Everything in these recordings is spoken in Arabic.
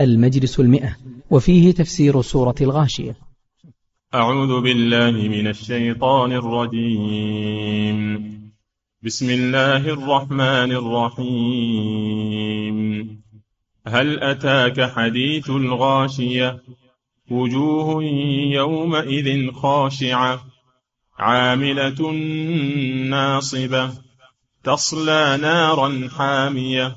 المجلس المئة وفيه تفسير سورة الغاشية. أعوذ بالله من الشيطان الرجيم. بسم الله الرحمن الرحيم. هل أتاك حديث الغاشية؟ وجوه يومئذ خاشعة عاملة ناصبة تصلى نارا حامية.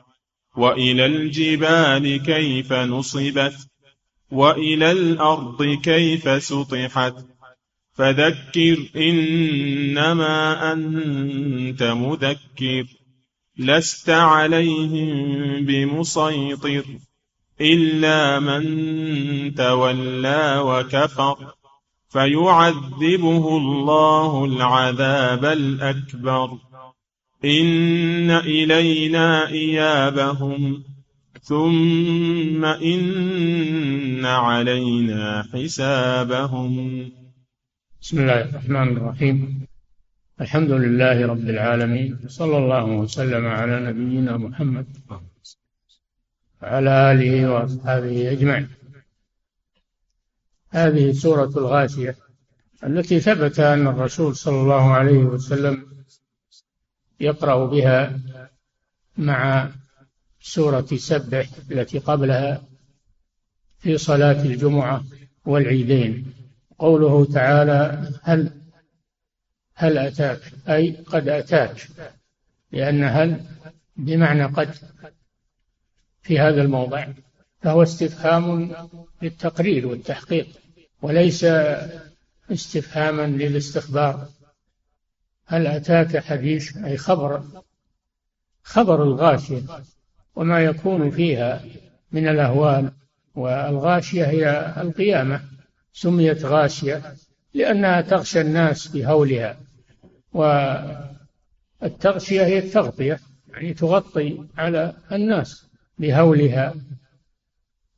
وإلى الجبال كيف نصبت؟ وإلى الأرض كيف سطحت؟ فذكر إنما أنت مذكر لست عليهم بمسيطر إلا من تولى وكفر. فيعذبه الله العذاب الأكبر. إن إلينا إيابهم ثم إن علينا حسابهم بسم الله الرحمن الرحيم. الحمد لله رب العالمين. صلى الله وسلم على نبينا محمد وعلى آله وأصحابه أجمعين. هذه سورة الغاشية التي ثبت أن الرسول صلى الله عليه وسلم يقرأ بها مع سورة سبح التي قبلها في صلاة الجمعة والعيدين. قوله تعالى هل هل أتاك؟ أي قد أتاك. لأن هل بمعنى قد في هذا الموضع فهو استفهام للتقرير والتحقيق وليس استفهاما للاستخبار. هل أتاك حديث أي خبر خبر الغاشية وما يكون فيها من الأهوال والغاشية هي القيامة سميت غاشية لأنها تغشى الناس بهولها والتغشية هي التغطية يعني تغطي على الناس بهولها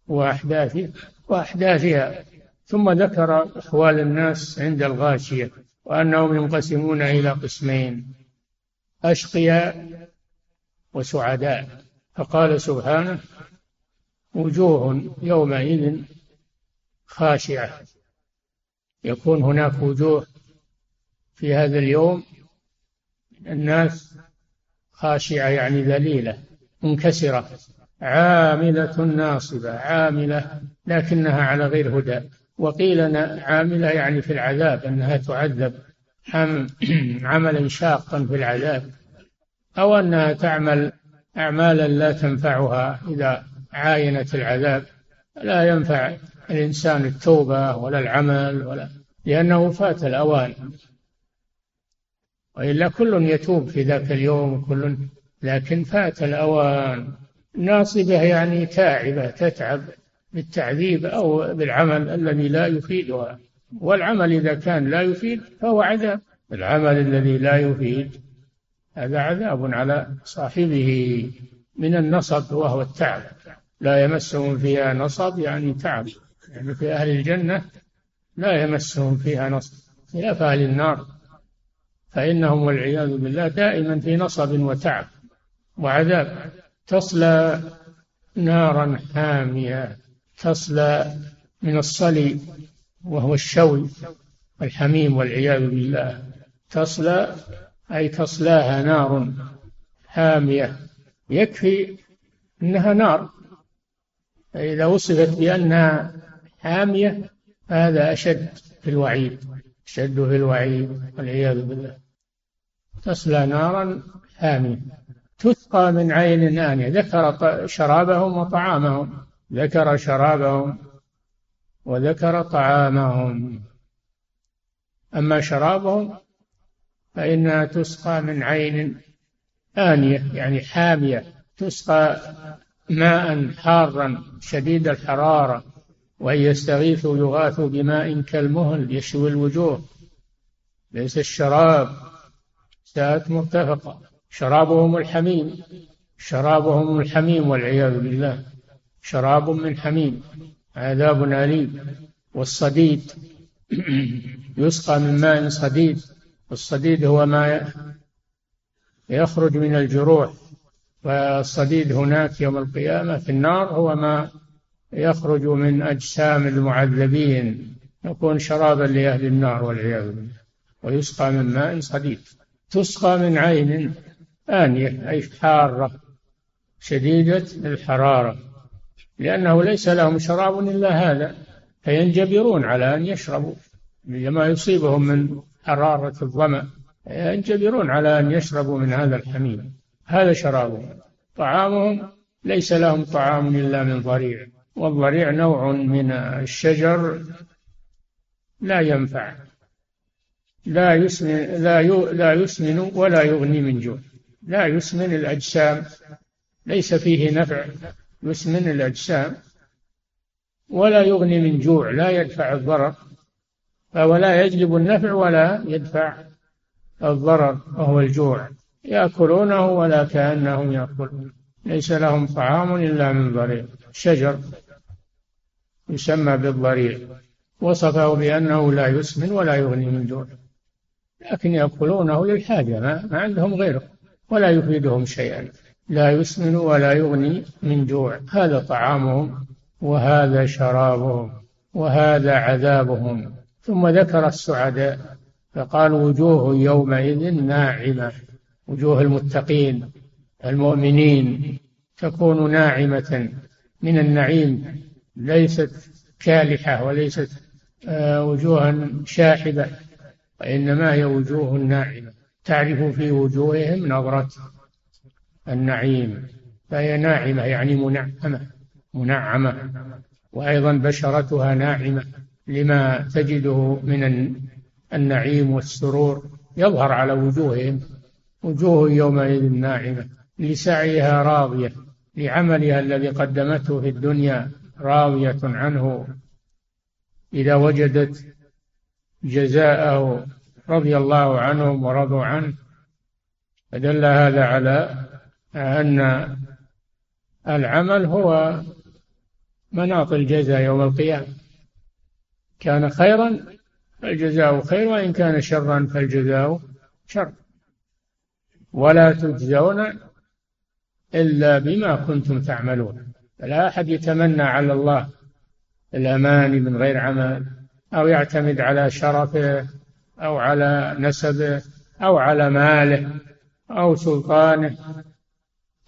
وأحداثها وأحداثها. ثم ذكر أحوال الناس عند الغاشية. وأنهم ينقسمون إلى قسمين أشقياء وسعداء. فقال سبحانه وجوه يومئذ خاشعة. يكون هناك وجوه في هذا اليوم الناس خاشعة يعني ذليلة منكسرة عاملة ناصبة عاملة لكنها على غير هدى. وقيل عاملة يعني في العذاب أنها تعذب عملا شاقا في العذاب أو أنها تعمل أعمالا لا تنفعها إذا عاينت العذاب. لا ينفع الإنسان التوبة ولا العمل ولا لأنه فات الأوان. وإلا كل يتوب في ذاك اليوم كل لكن فات الأوان. ناصبة يعني تاعبة تتعب. بالتعذيب أو بالعمل الذي لا يفيدها. والعمل إذا كان لا يفيد فهو عذاب. العمل الذي لا يفيد هذا عذاب على صاحبه من النصب وهو التعب. لا يمسهم فيها نصب يعني تعب. يعني في أهل الجنة لا يمسهم فيها نصب. خلاف أهل النار. فإنهم والعياذ بالله دائما في نصب وتعب وعذاب. تصلى نارا حامية. تصلى من الصلي وهو الشوي الحميم والعياذ بالله. تصلى أي تصلاها نار حامية. يكفي أنها نار. فإذا وصفت بأنها حامية هذا أشد في الوعيد أشد في الوعيد والعياذ بالله. تصلى نارا حامية. تسقى من عين آنية. ذكر شرابهم وطعامهم. ذكر شرابهم وذكر طعامهم. أما شرابهم فإنها تسقى من عين آنية يعني حامية تسقى ماء حارا شديد الحرارة وإن يستغيثوا يغاثوا بماء كالمهل يشوي الوجوه. ليس الشراب ساءت مرتفقة شرابهم الحميم شرابهم الحميم والعياذ بالله. شراب من حميم عذاب أليم. والصديد يسقى من ماء صديد. الصديد هو ما يخرج من الجروح. والصديد هناك يوم القيامة في النار هو ما يخرج من أجسام المعذبين. يكون شرابا لأهل النار والعياذ بالله. ويسقى من ماء صديد. تسقى من عين آنية أي حارة شديدة الحرارة لأنه ليس لهم شراب إلا هذا فينجبرون على أن يشربوا. لما يصيبهم من حرارة الظمأ ينجبرون على أن يشربوا من هذا الحميم. هذا شرابهم. طعامهم ليس لهم طعام إلا من ضريع. والضريع نوع من الشجر لا ينفع. لا يسمن لا لا يسمن ولا يغني من جوع. لا يسمن الأجسام. ليس فيه نفع. يسمن الأجسام ولا يغني من جوع لا يدفع الضرر فهو لا يجلب النفع ولا يدفع الضرر وهو الجوع. يأكلونه ولا كأنهم يأكلون ليس لهم طعام إلا من ضريع. شجر يسمى بالضريع. وصفه بأنه لا يسمن ولا يغني من جوع. لكن يأكلونه للحاجة ما, ما عندهم غيره ولا يفيدهم شيئا. لا يسمن ولا يغني من جوع. هذا طعامهم وهذا شرابهم وهذا عذابهم. ثم ذكر السعداء فقال وجوه يومئذ ناعمة. وجوه المتقين المؤمنين تكون ناعمة من النعيم. ليست كالحة وليست آه، وجوها شاحبة وإنما هي وجوه ناعمة. تعرف في وجوههم نظرة النعيم. فهي ناعمة يعني منعمة منعمة. وأيضا بشرتها ناعمة لما تجده من النعيم والسرور يظهر على وجوههم. وجوه يومئذ ناعمة. لسعيها راضية. لعملها الذي قدمته في الدنيا راضية عنه. إذا وجدت جزاءه رضي الله عنهم ورضوا عنه فدل هذا على أن العمل هو مناط الجزاء يوم القيامة. كان خيرا فالجزاء خير وإن كان شرا فالجزاء شر. ولا تجزون إلا بما كنتم تعملون. فلا أحد يتمنى على الله الأمان من غير عمل أو يعتمد على شرفه أو على نسبه أو على ماله أو سلطانه.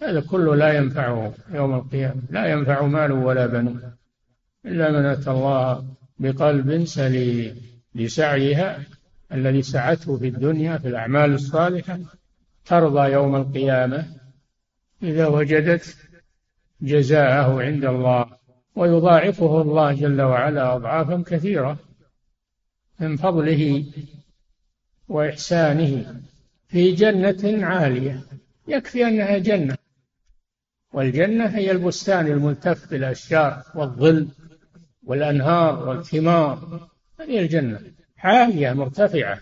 هذا كله لا ينفعه يوم القيامة. لا ينفع مال ولا بنون إلا من أتى الله بقلب سليم لسعيها الذي سعته في الدنيا في الأعمال الصالحة ترضى يوم القيامة إذا وجدت جزاءه عند الله ويضاعفه الله جل وعلا أضعافا كثيرة من فضله وإحسانه في جنة عالية. يكفي أنها جنة. والجنة هي البستان الملتف بالأشجار والظل والأنهار والثمار. هذه الجنة عالية مرتفعة.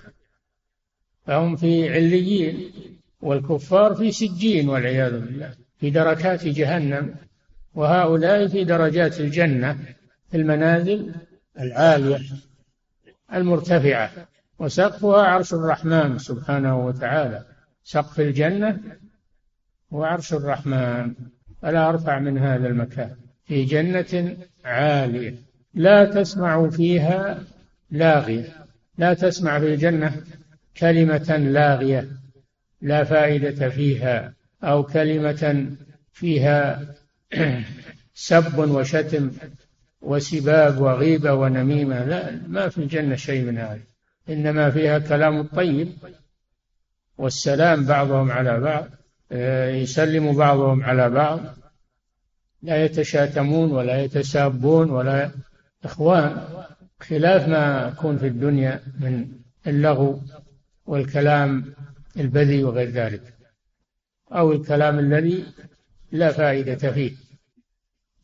فهم في عليين والكفار في سجين والعياذ بالله في دركات جهنم. وهؤلاء في درجات الجنة في المنازل العالية المرتفعة. وسقفها عرش الرحمن سبحانه وتعالى. سقف الجنة هو عرش الرحمن. فلا أرفع من هذا المكان. في جنة عالية. لا تسمع فيها لاغية. لا تسمع في الجنة كلمة لاغية. لا فائدة فيها. أو كلمة فيها سب وشتم وسباب وغيبة ونميمة. لا ما في الجنة شيء من هذا. إنما فيها كلام الطيب والسلام بعضهم على بعض. يسلم بعضهم على بعض. لا يتشاتمون ولا يتسابون ولا إخوان. خلاف ما يكون في الدنيا من اللغو والكلام البذي وغير ذلك أو الكلام الذي لا فائدة فيه.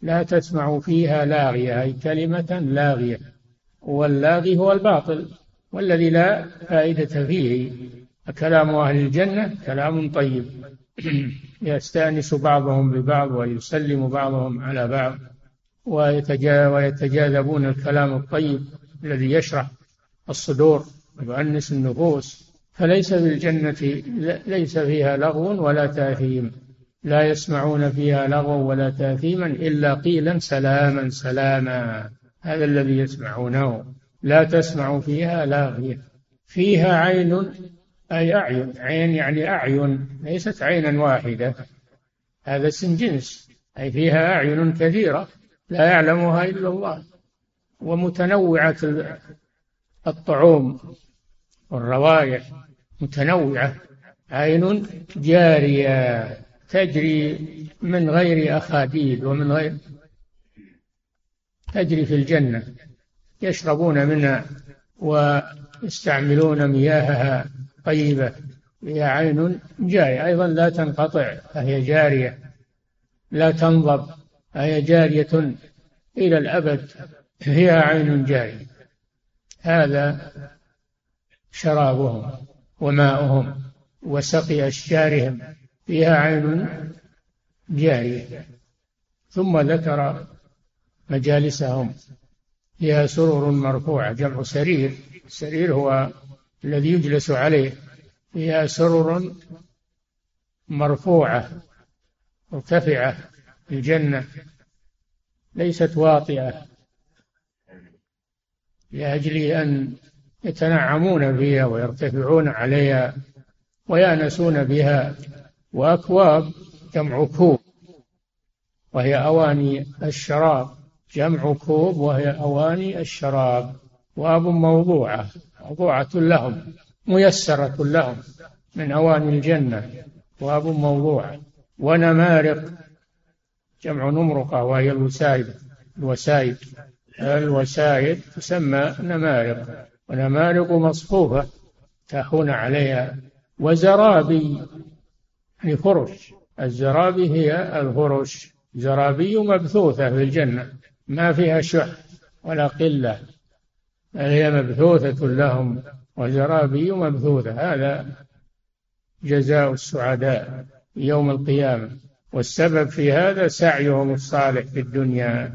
لا تسمع فيها لاغية أي كلمة لاغية. واللاغي هو الباطل والذي لا فائدة فيه. كلام أهل الجنة كلام طيب. يستأنس بعضهم ببعض ويسلم بعضهم على بعض ويتجاذبون الكلام الطيب الذي يشرح الصدور ويؤنس النفوس. فليس في الجنة ليس فيها لغو ولا تأثيم. لا يسمعون فيها لغوا ولا تأثيما إلا قيلا سلاما سلاما. هذا الذي يسمعونه. لا تسمع فيها لاغية فيها عين أي أعين عين يعني أعين ليست عينا واحدة. هذا اسم جنس أي فيها أعين كثيرة لا يعلمها إلا الله. ومتنوعة الطعوم والروائح متنوعة. عين جارية تجري من غير أخاديد ومن غير تجري في الجنة يشربون منها ويستعملون مياهها. طيبة هي عين جارية. أيضا لا تنقطع فهي جارية. لا تنضب فهي جارية إلى الأبد هي عين جارية. هذا شرابهم وماؤهم وسقي أشجارهم فيها عين جارية. ثم ذكر مجالسهم فيها سرر مرفوعة جمع سرير. السرير هو الذي يجلس عليه فيها سرر مرفوعة مرتفعة في الجنة ليست واطئة لأجل أن يتنعمون فيها ويرتفعون عليها ويأنسون بها وأكواب جمع كوب وهي أواني الشراب جمع كوب وهي أواني الشراب وأب موضوعة. موضوعة لهم ميسرة لهم من أواني الجنة وأب موضوعة ونمارق جمع نمرقة وهي الوسائد الوسائد الوسائد تسمى نمارق. ونمارق مصفوفة تاخون عليها. وزرابي يعني فرش. الزرابي هي الفرش. زرابي مبثوثة في الجنة ما فيها شح ولا قلة. هي مبثوثة لهم وزرابي مبثوثة. هذا جزاء السعداء يوم القيامة. والسبب في هذا سعيهم الصالح في الدنيا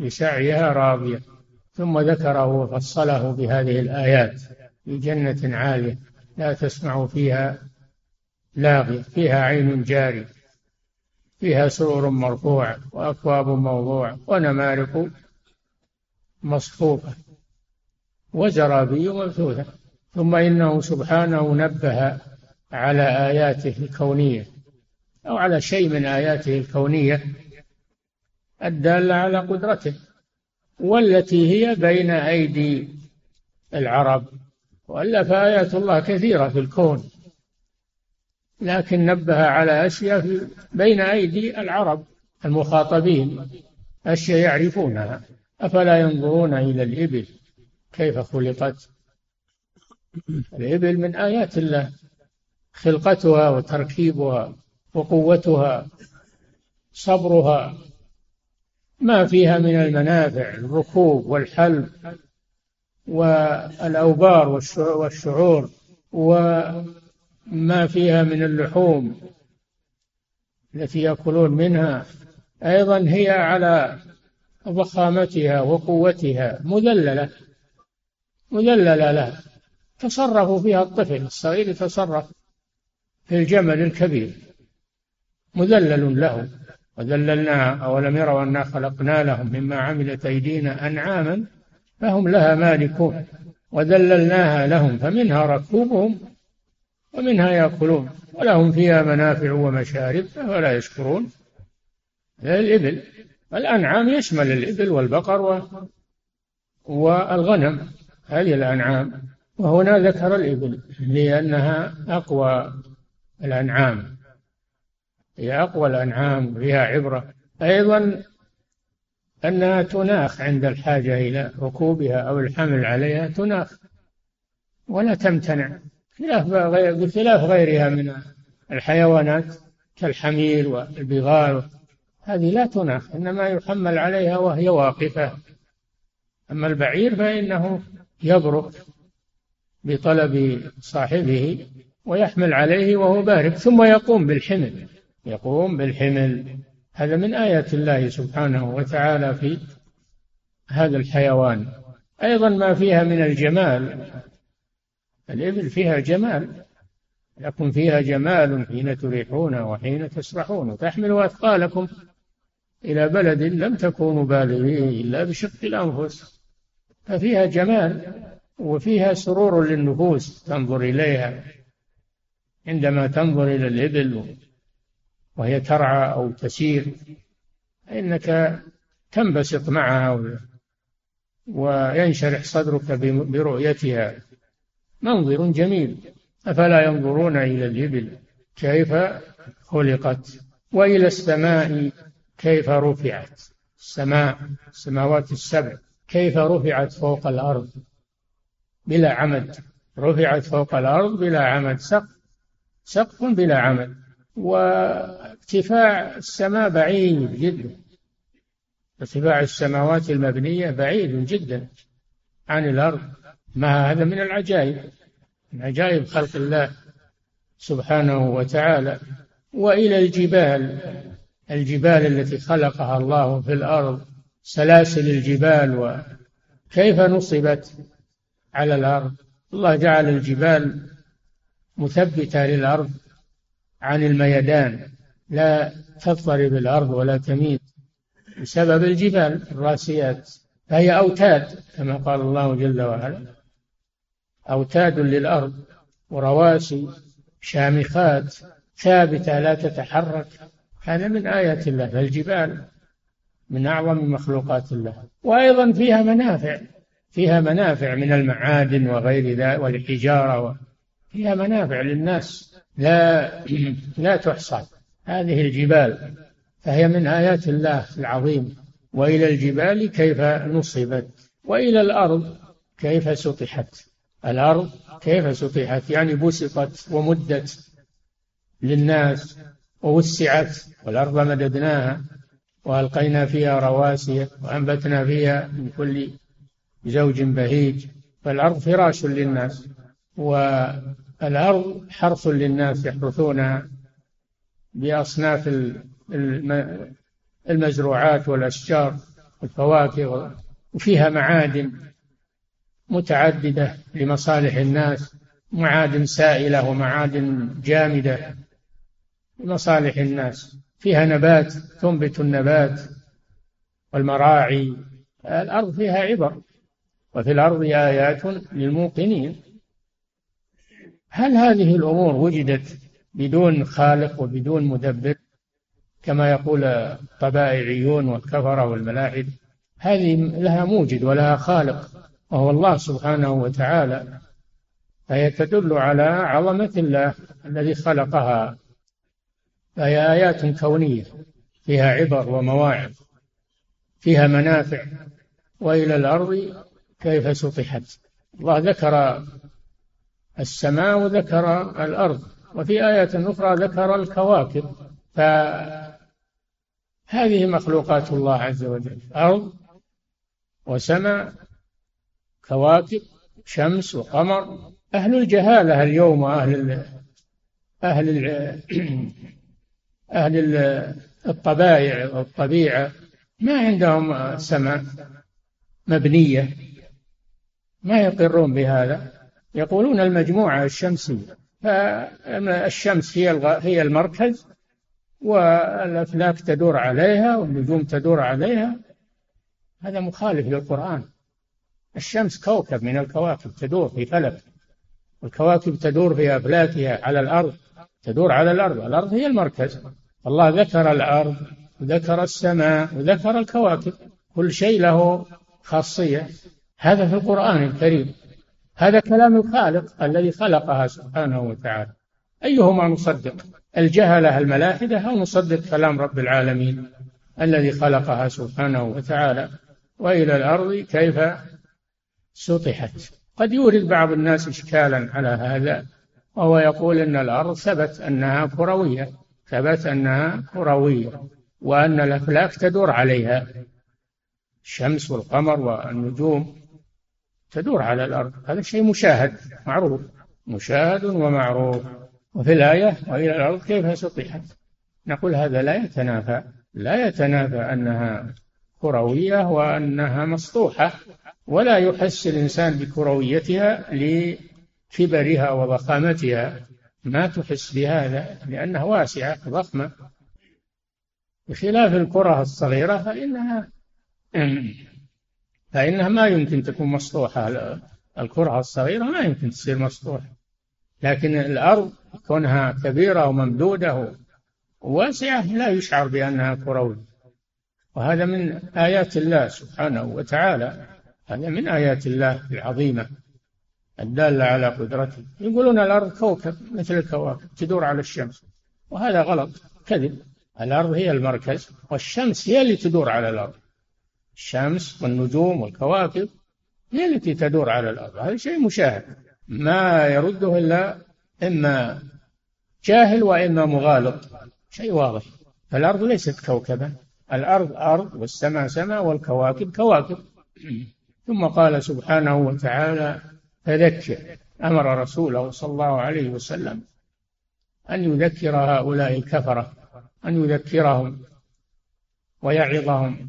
لسعيها راضية. ثم ذكره وفصله بهذه الآيات في جنة عالية لا تسمع فيها لاغية فيها عين جاري فيها سرور مرفوعة وأكواب موضوعة ونمارق مصفوفة. وزرابي مبثوثة ثم إنه سبحانه نبه على آياته الكونية أو على شيء من آياته الكونية الدالة على قدرته والتي هي بين أيدي العرب وإلا فآيات الله كثيرة في الكون. لكن نبه على أشياء بين أيدي العرب المخاطبين أشياء يعرفونها أفلا ينظرون إلى الإبل؟ كيف خلقت؟ الإبل من آيات الله خلقتها وتركيبها وقوتها صبرها. ما فيها من المنافع الركوب والحلب والأوبار والشعور وما فيها من اللحوم التي يأكلون منها. أيضا هي على ضخامتها وقوتها مذللة. مذللة لها تصرف فيها الطفل الصغير يتصرف في الجمل الكبير. مذلل له. وذللناها أولم يروا أنا خلقنا لهم مما عملت أيدينا أنعاما فهم لها مالكون. وذللناها لهم فمنها ركوبهم ومنها يأكلون. ولهم فيها منافع ومشارب فلا يشكرون. الإبل. الأنعام يشمل الإبل والبقر. والغنم. هذه الأنعام. وهنا ذكر الإبل لأنها أقوى الأنعام. هي أقوى الأنعام فيها عبرة. أيضا أنها تناخ عند الحاجة إلى ركوبها أو الحمل عليها تناخ ولا تمتنع. خلاف بخلاف غيرها من الحيوانات كالحمير والبغال هذه لا تناخ إنما يحمل عليها وهي واقفة. أما البعير فإنه يبرك بطلب صاحبه ويحمل عليه وهو بارك ثم يقوم بالحمل. يقوم بالحمل. هذا من آيات الله سبحانه وتعالى في هذا الحيوان. أيضا ما فيها من الجمال. الإبل فيها جمال لكم فيها جمال حين تريحون وحين تسرحون وتحملوا أثقالكم. إلى بلد لم تكونوا بالغيه إلا بشق الأنفس. ففيها جمال وفيها سرور للنفوس تنظر إليها عندما تنظر إلى الإبل وهي ترعى أو تسير فإنك تنبسط معها وينشرح صدرك برؤيتها. منظر جميل. أفلا ينظرون إلى الإبل؟ كيف خلقت؟ وإلى السماء كيف رفعت؟ السماء السماوات السبع. كيف رفعت فوق الأرض؟ بلا عمد. رفعت فوق الأرض بلا عمد. سقف. سقف بلا عمد. وارتفاع السماء بعيد جدا. ارتفاع السماوات المبنية بعيد جدا عن الأرض. ما هذا من العجائب؟ من عجائب خلق الله سبحانه وتعالى. وإلى الجبال. الجبال التي خلقها الله في الأرض. سلاسل الجبال وكيف نصبت على الأرض؟ الله جعل الجبال مثبتة للأرض عن الميدان لا تضطرب الأرض ولا تميت بسبب الجبال الراسيات. فهي أوتاد كما قال الله جل وعلا. أوتاد للأرض ورواسي شامخات ثابتة لا تتحرك. هذا من آيات الله. فالجبال من أعظم مخلوقات الله. وأيضا فيها منافع فيها منافع من المعادن وغير ذلك والحجارة فيها منافع للناس. لا لا تحصى. هذه الجبال فهي من آيات الله العظيم. وإلى الجبال كيف نصبت؟ وإلى الأرض كيف سطحت؟ الأرض كيف سطحت؟ يعني بسطت ومدت للناس ووسعت والأرض مددناها. وألقينا فيها رواسي وأنبتنا فيها من كل زوج بهيج فالأرض فراش للناس والأرض حرث للناس يحرثونها بأصناف المزروعات والأشجار والفواكه وفيها معادن متعددة لمصالح الناس معادن سائلة ومعادن جامدة لمصالح الناس. فيها نبات تنبت النبات والمراعي الأرض فيها عبر وفي الأرض آيات للموقنين. هل هذه الأمور وجدت بدون خالق وبدون مدبر كما يقول الطبائعيون والكفرة والملاحد؟ هذه لها موجد ولها خالق وهو الله سبحانه وتعالى فهي تدل على عظمة الله الذي خلقها. فهي آيات كونية فيها عبر ومواعظ فيها منافع. وإلى الأرض كيف سطحت؟ الله ذكر السماء وذكر الأرض وفي آية أخرى ذكر الكواكب. فهذه مخلوقات الله عز وجل أرض وسماء كواكب شمس وقمر. أهل الجهالة اليوم أهل أهل أهل الطبائع والطبيعة ما عندهم سماء مبنية. ما يقرون بهذا. يقولون المجموعة الشمسية. فالشمس هي هي المركز والأفلاك تدور عليها والنجوم تدور عليها. هذا مخالف للقرآن. الشمس كوكب من الكواكب تدور في فلك الكواكب تدور في أفلاكها على الأرض. تدور على الأرض. الأرض هي المركز. الله ذكر الأرض وذكر السماء وذكر الكواكب. كل شيء له خاصية. هذا في القرآن الكريم. هذا كلام الخالق الذي خلقها سبحانه وتعالى. أيهما نصدق؟ الجهلة الملاحدة أو نصدق كلام رب العالمين الذي خلقها سبحانه وتعالى؟ وإلى الأرض كيف سطحت؟ قد يورد بعض الناس إشكالا على هذا. وهو يقول أن الأرض ثبت أنها كروية ثبت أنها كروية وأن الأفلاك تدور عليها. الشمس والقمر والنجوم تدور على الأرض. هذا شيء مشاهد معروف. مشاهد ومعروف. وفي الآية وإلى الأرض كيف سطحت؟ نقول هذا لا يتنافى لا يتنافى أنها كروية وأنها مسطوحة ولا يحس الإنسان بكرويتها لكبرها وضخامتها ما تحس بهذا لأنها واسعة ضخمة. بخلاف الكرة الصغيرة فإنها فإنها ما يمكن تكون مسطوحة الكرة الصغيرة ما يمكن تصير مسطوحة لكن الأرض كونها كبيرة وممدودة واسعة لا يشعر بأنها كروية وهذا من آيات الله سبحانه وتعالى. هذا من آيات الله العظيمة. الدالة على قدرته. يقولون الأرض كوكب مثل الكواكب تدور على الشمس. وهذا غلط كذب. الأرض هي المركز والشمس هي اللي تدور على الأرض. الشمس والنجوم والكواكب هي التي تدور على الأرض. هذا شيء مشاهد. ما يرده إلا إما جاهل وإما مغالط. شيء واضح. الأرض ليست كوكبا. الأرض أرض والسماء سماء والكواكب كواكب. ثم قال سبحانه وتعالى فذكر أمر رسوله صلى الله عليه وسلم أن يذكر هؤلاء الكفرة أن يذكرهم ويعظهم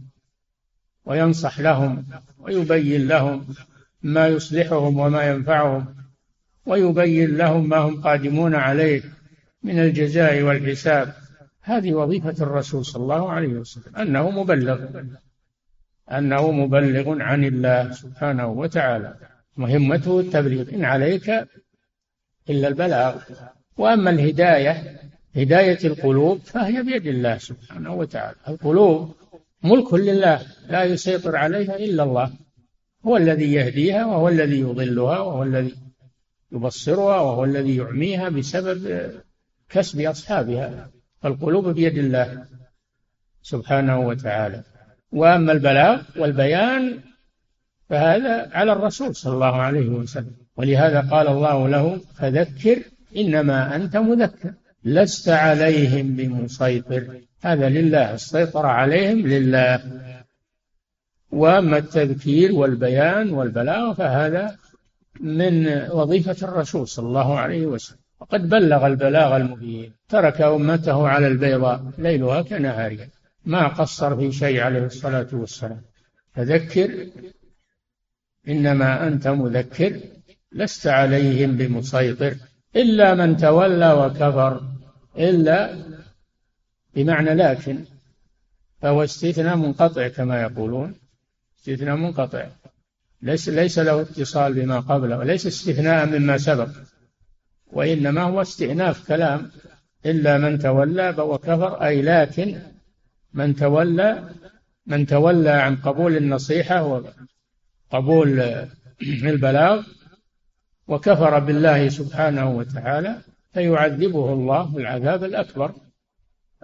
وينصح لهم ويبين لهم ما يصلحهم وما ينفعهم ويبين لهم ما هم قادمون عليه من الجزاء والحساب. هذه وظيفة الرسول صلى الله عليه وسلم أنه مبلغ أنه مبلغ عن الله سبحانه وتعالى. مهمته التبليغ. إن عليك إلا البلاغ. وأما الهداية هداية القلوب فهي بيد الله سبحانه وتعالى. القلوب ملك لله لا يسيطر عليها إلا الله. هو الذي يهديها وهو الذي يضلها وهو الذي يبصرها وهو الذي يعميها بسبب كسب أصحابها. فالقلوب بيد الله سبحانه وتعالى. وأما البلاغ والبيان فهذا على الرسول صلى الله عليه وسلم. ولهذا قال الله له فذكر إنما أنت مذكر لست عليهم بمسيطر. هذا لله السيطرة عليهم لله. وأما التذكير والبيان والبلاغ فهذا من وظيفة الرسول صلى الله عليه وسلم. وقد بلغ البلاغ المبين. ترك أمته على البيضاء ليلها كنهارها. ما قصر في شيء عليه الصلاة والسلام. فذكر إنما أنت مذكر لست عليهم بمسيطر إلا من تولى وكفر إلا بمعنى لكن فهو استثناء منقطع كما يقولون استثناء منقطع. ليس ليس له اتصال بما قبله وليس استثناء مما سبق وإنما هو استئناف كلام إلا من تولى وكفر أي لكن من تولى من تولى عن قبول النصيحة وقبول البلاغ وكفر بالله سبحانه وتعالى فيعذبه الله العذاب الأكبر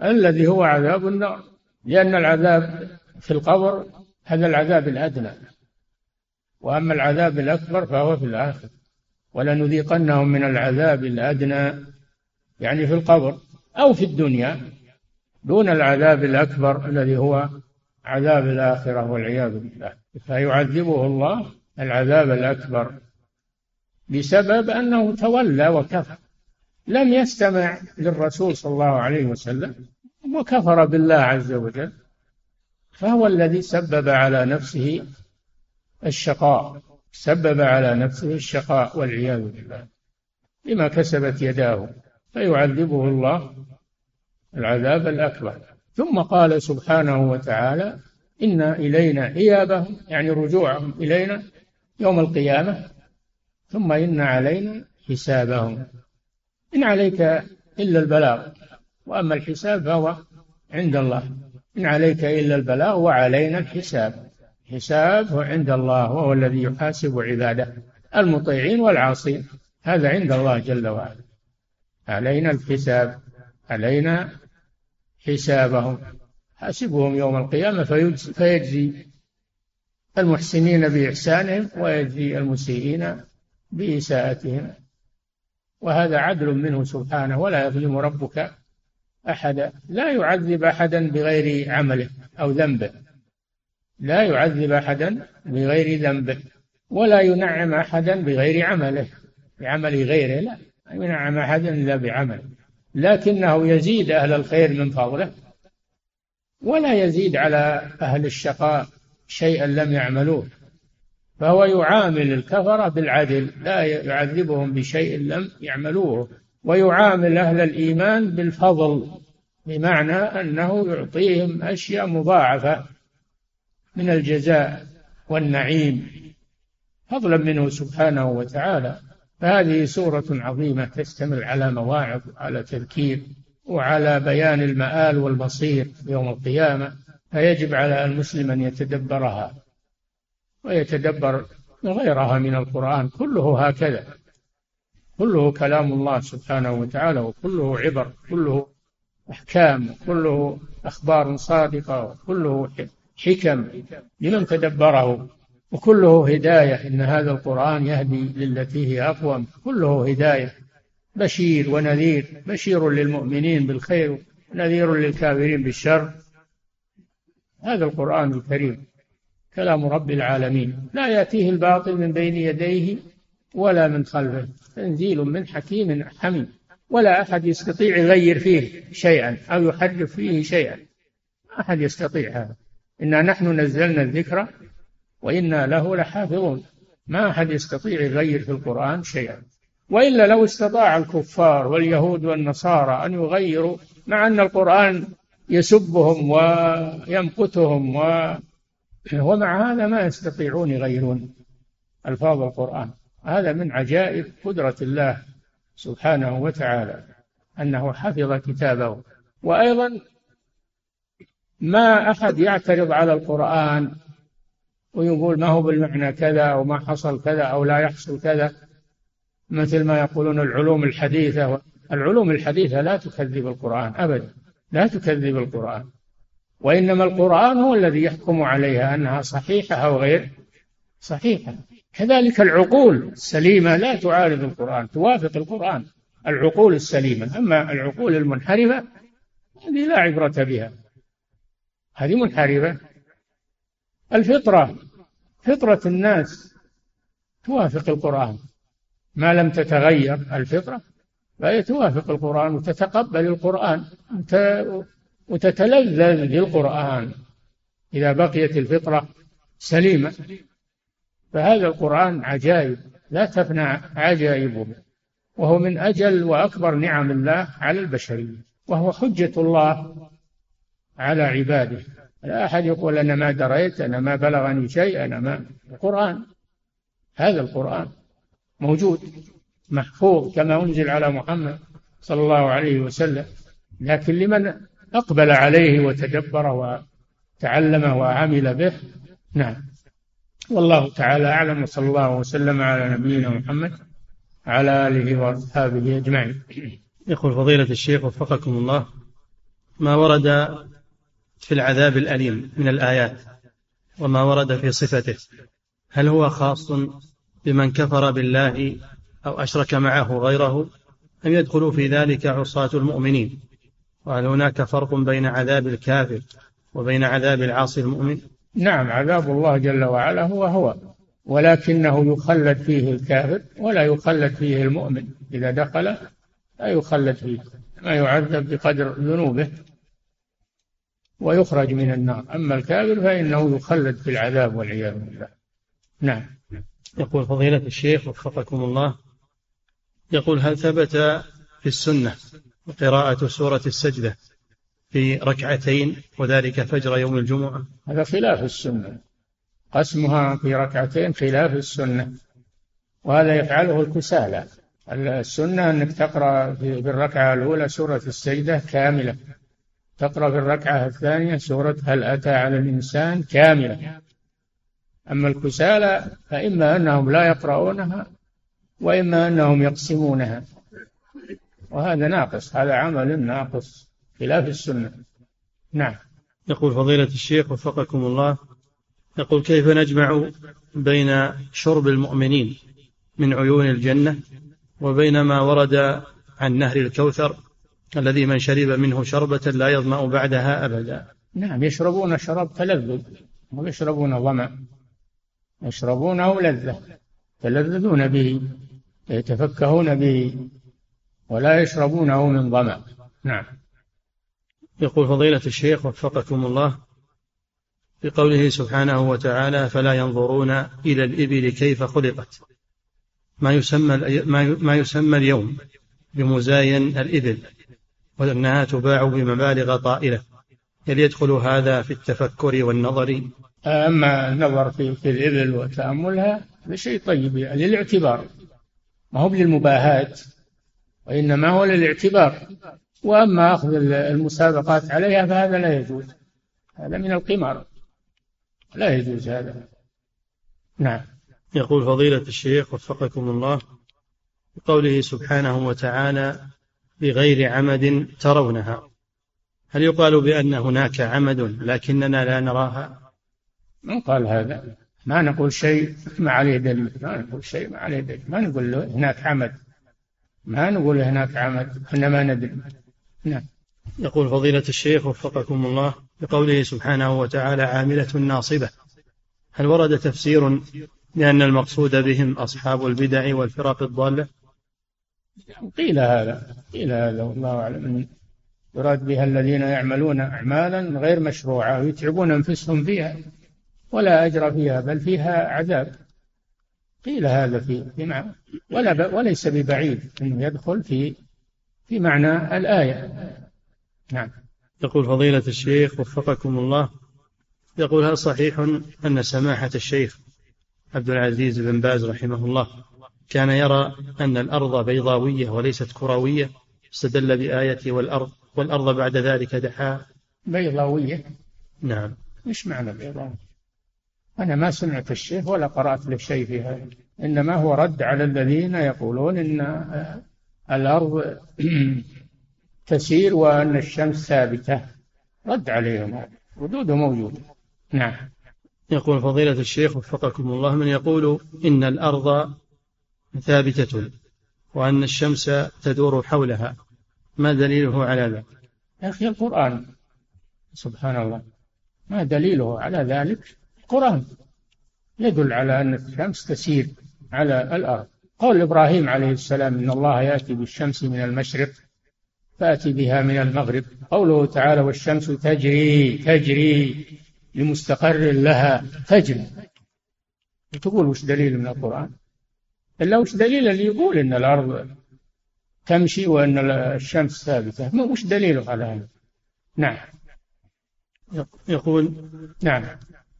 الذي هو عذاب النار. لأن العذاب في القبر هذا العذاب الأدنى. وأما العذاب الأكبر فهو في الآخر. ولنذيقنهم من العذاب الأدنى يعني في القبر أو في الدنيا دون العذاب الأكبر الذي هو عذاب الآخرة والعياذ بالله. فيعذبه الله العذاب الأكبر بسبب أنه تولى وكفر. لم يستمع للرسول صلى الله عليه وسلم وكفر بالله عز وجل. فهو الذي سبب على نفسه الشقاء سبب على نفسه الشقاء والعياذ بالله. بما كسبت يداه فيعذبه الله العذاب الأكبر. ثم قال سبحانه وتعالى إن إلينا إيابهم يعني رجوعهم إلينا يوم القيامة ثم إن علينا حسابهم. إن عليك إلا البلاغ وأما الحساب فهو عند الله. إن عليك إلا البلاغ وعلينا الحساب. حساب عند الله وهو الذي يحاسب عباده المطيعين والعاصين. هذا عند الله جل وعلا. علينا الحساب علينا حسابهم. حاسبهم يوم القيامة فيجزي المحسنين بإحسانهم ويجزي المسيئين بإساءتهم. وهذا عدل منه سبحانه ولا يظلم ربك أحدا. لا يعذب أحدا بغير عمله أو ذنبه. لا يعذب أحدا بغير ذنبه ولا ينعم أحدا بغير عمله. بعمل غيره لا ينعم أحدا إلا بعمله. لكنه يزيد أهل الخير من فضله ولا يزيد على أهل الشقاء شيئا لم يعملوه. فهو يعامل الكفرة بالعدل لا يعذبهم بشيء لم يعملوه. ويعامل أهل الإيمان بالفضل بمعنى أنه يعطيهم أشياء مضاعفة من الجزاء والنعيم فضلا منه سبحانه وتعالى. فهذه سورة عظيمة تشتمل على مواعظ على تذكير وعلى بيان المآل والمصير يوم القيامة فيجب على المسلم أن يتدبرها ويتدبر غيرها من القرآن كله هكذا. كله كلام الله سبحانه وتعالى وكله عبر كله أحكام كله أخبار صادقة وكله حكم لمن تدبره. وكله هداية إن هذا القرآن يهدي للتي هي أقوم. كله هداية. بشير ونذير. بشير للمؤمنين بالخير ونذير للكافرين بالشر. هذا القرآن الكريم. كلام رب العالمين. لا يأتيه الباطل من بين يديه ولا من خلفه. تنزيل من حكيم حميد. ولا أحد يستطيع يغير فيه شيئا أو يحرف فيه شيئا. أحد يستطيع هذا. إنا نحن نزلنا الذكر وإنا له لحافظون. ما أحد يستطيع يغير في القرآن شيئا. وإلا لو استطاع الكفار واليهود والنصارى أن يغيروا مع أن القرآن يسبهم ويمقتهم و... ومع هذا ما يستطيعون يغيرون ألفاظ القرآن. هذا من عجائب قدرة الله سبحانه وتعالى أنه حفظ كتابه. وأيضا ما أحد يعترض على القرآن ويقول ما هو بالمعنى كذا أو ما حصل كذا أو لا يحصل كذا. مثل ما يقولون العلوم الحديثة العلوم الحديثة لا تكذب القرآن أبدا لا تكذب القرآن. وإنما القرآن هو الذي يحكم عليها أنها صحيحة أو غير صحيحة. كذلك العقول السليمة لا تعارض القرآن توافق القرآن. العقول السليمة أما العقول المنحرفة هذه لا عبرة بها. هذه منحرفة. الفطرة. فطرة الناس. توافق القرآن. ما لم تتغير الفطرة فهي توافق القرآن وتتقبل القرآن. وتتلذذ بالقرآن. إذا بقيت الفطرة سليمة. فهذا القرآن عجائب. لا تفنى عجائبه. وهو من أجل وأكبر نعم الله على البشرية. وهو حجة الله على عباده. لا أحد يقول أنا ما دريت أنا ما بلغني شيء أنا ما القرآن. هذا القرآن موجود محفوظ كما أنزل على محمد صلى الله عليه وسلم. لكن لمن أقبل عليه وتدبر وتعلم وعمل به؟ نعم. والله تعالى أعلم وصلى الله وسلم على نبينا محمد على آله وأصحابه أجمعين. يقول فضيلة الشيخ وفقكم الله ما ورد في العذاب الأليم من الآيات وما ورد في صفته. هل هو خاص بمن كفر بالله أو أشرك معه غيره؟ أم يدخل في ذلك عصاة المؤمنين؟ وهل هناك فرق بين عذاب الكافر وبين عذاب العاصي المؤمن؟ نعم عذاب الله جل وعلا هو هو ولكنه يخلد فيه الكافر ولا يخلد فيه المؤمن. إذا دخل لا يخلد فيه ما يعذب بقدر ذنوبه. ويخرج من النار. أما الكافر فإنه يخلد في العذاب والعياذ بالله. نعم. يقول فضيلة الشيخ وفقكم الله يقول هل ثبت في السنة قراءة سورة السجدة في ركعتين وذلك فجر يوم الجمعة؟ هذا خلاف السنة. قسمها في ركعتين خلاف السنة. وهذا يفعله الكسالى. السنة أنك تقرأ في الركعة الأولى سورة السجدة كاملة. تقرأ في الركعة الثانية سورة هل أتى على الإنسان كاملة. أما الكسالى فإما أنهم لا يقرؤونها وإما أنهم يقسمونها. وهذا ناقص هذا عمل ناقص خلاف السنة. نعم. يقول فضيلة الشيخ وفقكم الله يقول كيف نجمع بين شرب المؤمنين من عيون الجنة وبين ما ورد عن نهر الكوثر الذي من شرب منه شربة لا يظمأ بعدها أبدا. نعم يشربون شراب تلذذ ويشربون ظمأ يشربونه لذة يتلذذون به يتفكهون به ولا يشربونه من ظمأ. نعم. يقول فضيلة الشيخ وفقكم الله في قوله سبحانه وتعالى فلا ينظرون إلى الإبل كيف خلقت. ما يسمى ما يسمى اليوم بمزاين الإبل. وأنها تباع بمبالغ طائلة هل يدخل هذا في التفكر والنظر؟ أما النظر في, في الإبل وتأملها هذا شيء طيب يعني للاعتبار. ما هو للمباهاة وإنما هو للاعتبار. وأما أخذ المسابقات عليها فهذا لا يجوز. هذا من القمار. لا يجوز هذا. نعم. يقول فضيلة الشيخ وفقكم الله بقوله سبحانه وتعالى بغير عمد ترونها. هل يقال بأن هناك عمد لكننا لا نراها؟ من قال هذا. ما نقول شيء ما عليه دليل ما نقول شيء ما عليه دليل ما نقول هناك عمد. ما نقول هناك عمد. إحنا ما ندري. نعم. يقول فضيلة الشيخ وفقكم الله بقوله سبحانه وتعالى عاملة ناصبة. هل ورد تفسير لأن المقصود بهم أصحاب البدع والفرق الضالة؟ قيل هذا قيل هذا والله أعلم. يراد بها الذين يعملون أعمالا غير مشروعة ويتعبون أنفسهم فيها ولا أجر فيها بل فيها عذاب. قيل هذا في في معنى ولا وليس ببعيد إنه يدخل في في معنى الآية. نعم. يقول فضيلة الشيخ وفقكم الله يقول هل صحيح أن سماحة الشيخ عبد العزيز بن باز رحمه الله كان يرى أن الأرض بيضاوية وليست كروية استدل بآية والأرض والأرض بعد ذلك دحاها. بيضاوية؟ نعم. إيش معنى بيضاوية؟ أنا ما سمعت الشيخ ولا قرأت له شيء في هذا إنما هو رد على الذين يقولون إن الأرض تسير وأن الشمس ثابتة. رد عليهم ردوده موجودة. نعم. يقول فضيلة الشيخ وفقكم الله من يقول إن الأرض ثابتة وأن الشمس تدور حولها. ما دليله على ذلك؟ يا أخي القرآن. سبحان الله ما دليله على ذلك؟ القرآن. يدل على أن الشمس تسير على الأرض. قول إبراهيم عليه السلام إن الله يأتي بالشمس من المشرق فأتي بها من المغرب. قوله تعالى والشمس تجري تجري لمستقر لها تجري. تقول وش دليل من القرآن؟ إلا وش دليل اللي يقول إن الأرض تمشي وأن الشمس ثابتة؟ وش دليله على هذا؟ نعم. يقول نعم.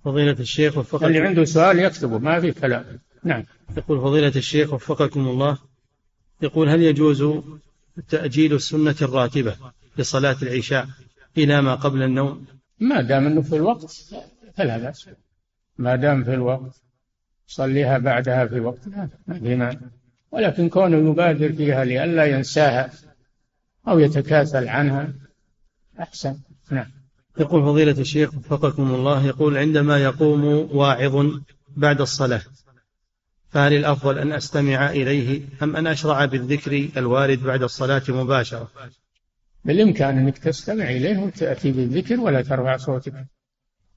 فضيلة الشيخ وفقكم اللي عنده سؤال يكتبه ما في كلام. نعم. يقول فضيلة الشيخ وفقكم الله يقول هل يجوز تأجيل السنة الراتبة لصلاة العشاء إلى ما قبل النوم؟ ما دام أنه في الوقت فلا بأس. ما دام في الوقت. صليها بعدها في وقتها ما في مانع. ولكن كونه يبادر فيها لئلا ينساها أو يتكاسل عنها أحسن. نعم. يقول فضيلة الشيخ وفقكم الله يقول عندما يقوم واعظ بعد الصلاة فهل الأفضل أن أستمع إليه أم أن أشرع بالذكر الوارد بعد الصلاة مباشرة؟ بالإمكان أنك تستمع إليه وتأتي بالذكر ولا ترفع صوتك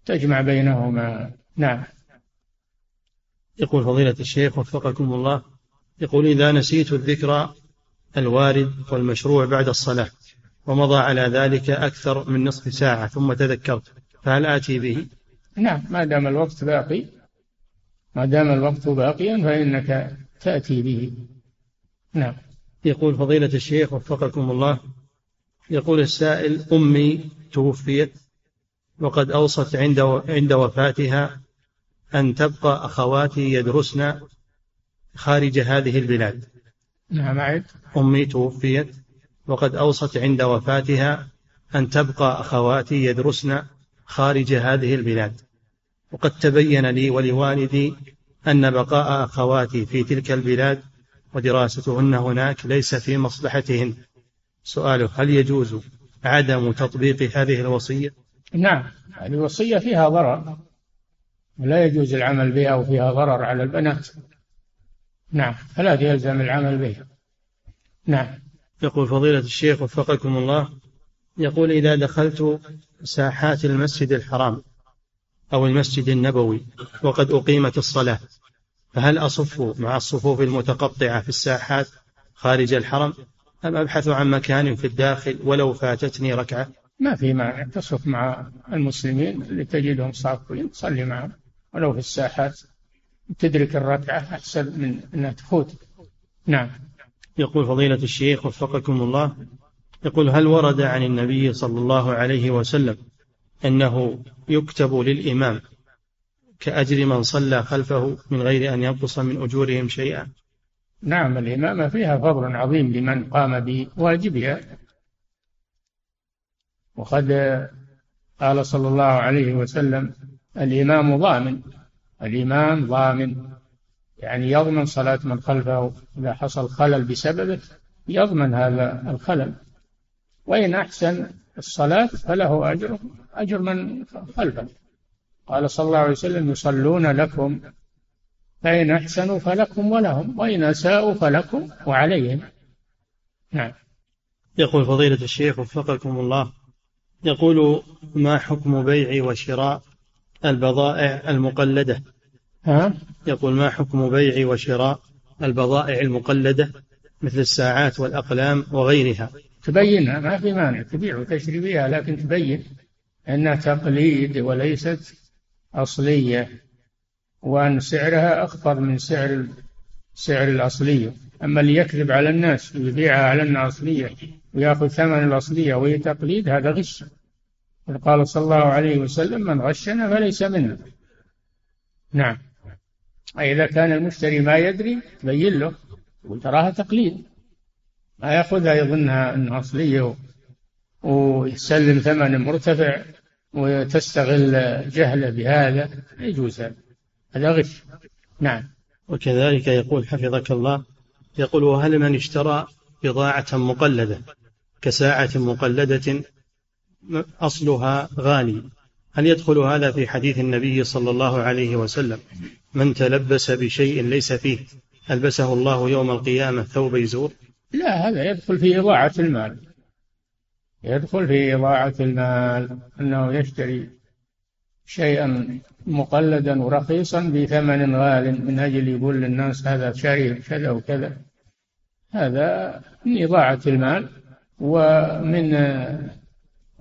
تجمع بينهما. نعم. يقول فضيلة الشيخ وفقكم الله يقول إذا نسيت الذكر الوارد والمشروع بعد الصلاة ومضى على ذلك أكثر من نصف ساعة ثم تذكرت فهل آتي به؟ نعم ما دام الوقت باقي ما دام الوقت باقيا فإنك تأتي به نعم يقول فضيلة الشيخ وفقكم الله يقول السائل أمي توفيت وقد أوصت عند عند وفاتها أن تبقى أخواتي يدرسن خارج هذه البلاد. نعم عد أمي توفيت وقد أوصت عند وفاتها أن تبقى أخواتي يدرسن خارج هذه البلاد. وقد تبين لي ولوالدي أن بقاء أخواتي في تلك البلاد ودراستهن هناك ليس في مصلحتهن. سؤاله هل يجوز عدم تطبيق هذه الوصية؟ نعم هذه الوصية فيها ضرر. ولا يجوز العمل بها وفيها ضرر على البنات. نعم فلا يلزم العمل بها. نعم. يقول فضيلة الشيخ وفقكم الله يقول إذا دخلت ساحات المسجد الحرام أو المسجد النبوي وقد أقيمت الصلاة فهل أصف مع الصفوف المتقطعة في الساحات خارج الحرم؟ أم أبحث عن مكان في الداخل ولو فاتتني ركعة؟ ما في مانع تصف مع المسلمين اللي تجدهم صافين تصلي معهم. ولو في الساحات تدرك الركعة أحسن من أنها تفوت. نعم. يقول فضيلة الشيخ وفقكم الله يقول هل ورد عن النبي صلى الله عليه وسلم أنه يكتب للإمام كأجر من صلى خلفه من غير أن ينقص من أجورهم شيئا؟ نعم الإمامة فيها فضل عظيم لمن قام بواجبها. وقد قال صلى الله عليه وسلم الإمام ضامن. الإمام ضامن. يعني يضمن صلاة من خلفه إذا حصل خلل بسببه يضمن هذا الخلل. وإن أحسن الصلاة فله أجر أجر من خلفه. قال صلى الله عليه وسلم يصلون لكم فإن أحسنوا فلكم ولهم وإن أساءوا فلكم وعليهم. نعم. يقول فضيلة الشيخ وفقكم الله يقول ما حكم بيع وشراء البضائع المقلدة. ها؟ يقول ما حكم بيع وشراء البضائع المقلدة مثل الساعات والأقلام وغيرها؟ تبينها ما في مانع تبيع وتشتري بها لكن تبين أنها تقليد وليست أصلية وأن سعرها أخفض من سعر سعر الأصلية. أما اللي يكذب على الناس ويبيعها على أنها أصلية ويأخذ ثمن الأصلية وهي تقليد هذا غش. قال صلى الله عليه وسلم من غشنا فليس منا نعم. إذا كان المشتري ما يدري بين له وتراها تقليد. ما يأخذها يظنها أنها أصلية ويسلم ثمن مرتفع وتستغل جهله بهذا. يجوز هذا. هذا غش. نعم. وكذلك يقول حفظك الله يقول وهل من اشترى بضاعة مقلدة كساعة مقلدة أصلها غالي. هل يدخل هذا في حديث النبي صلى الله عليه وسلم؟ من تلبس بشيء ليس فيه ألبسه الله يوم القيامة ثوب يزور؟ لا هذا يدخل في إضاعة المال. يدخل في إضاعة المال أنه يشتري شيئا مقلدا ورخيصا بثمن غال من أجل يقول للناس هذا شاري كذا وكذا. هذا من إضاعة المال ومن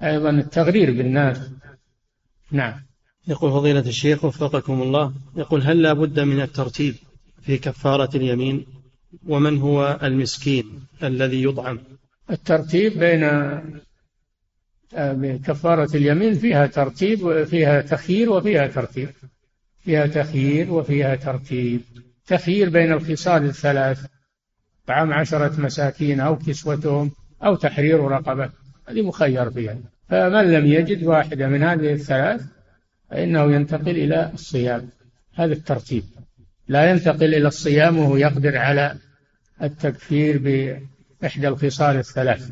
أيضا التغرير بالناس. نعم. يقول فضيلة الشيخ وفقكم الله يقول هل لا بد من الترتيب في كفارة اليمين؟ ومن هو المسكين الذي يطعم؟ الترتيب بين آه، كفارة اليمين فيها ترتيب وفيها تخيير وفيها ترتيب. فيها تخيير وفيها ترتيب. تخيير بين الخصال الثلاث طعام عشرة مساكين أو كسوتهم أو تحرير رقبة. هذه مخير فيها. فمن لم يجد واحدة من هذه الثلاث فإنه ينتقل إلى الصيام. هذا الترتيب. لا ينتقل إلى الصيام وهو يقدر على التكفير بإحدى الخصال الثلاث.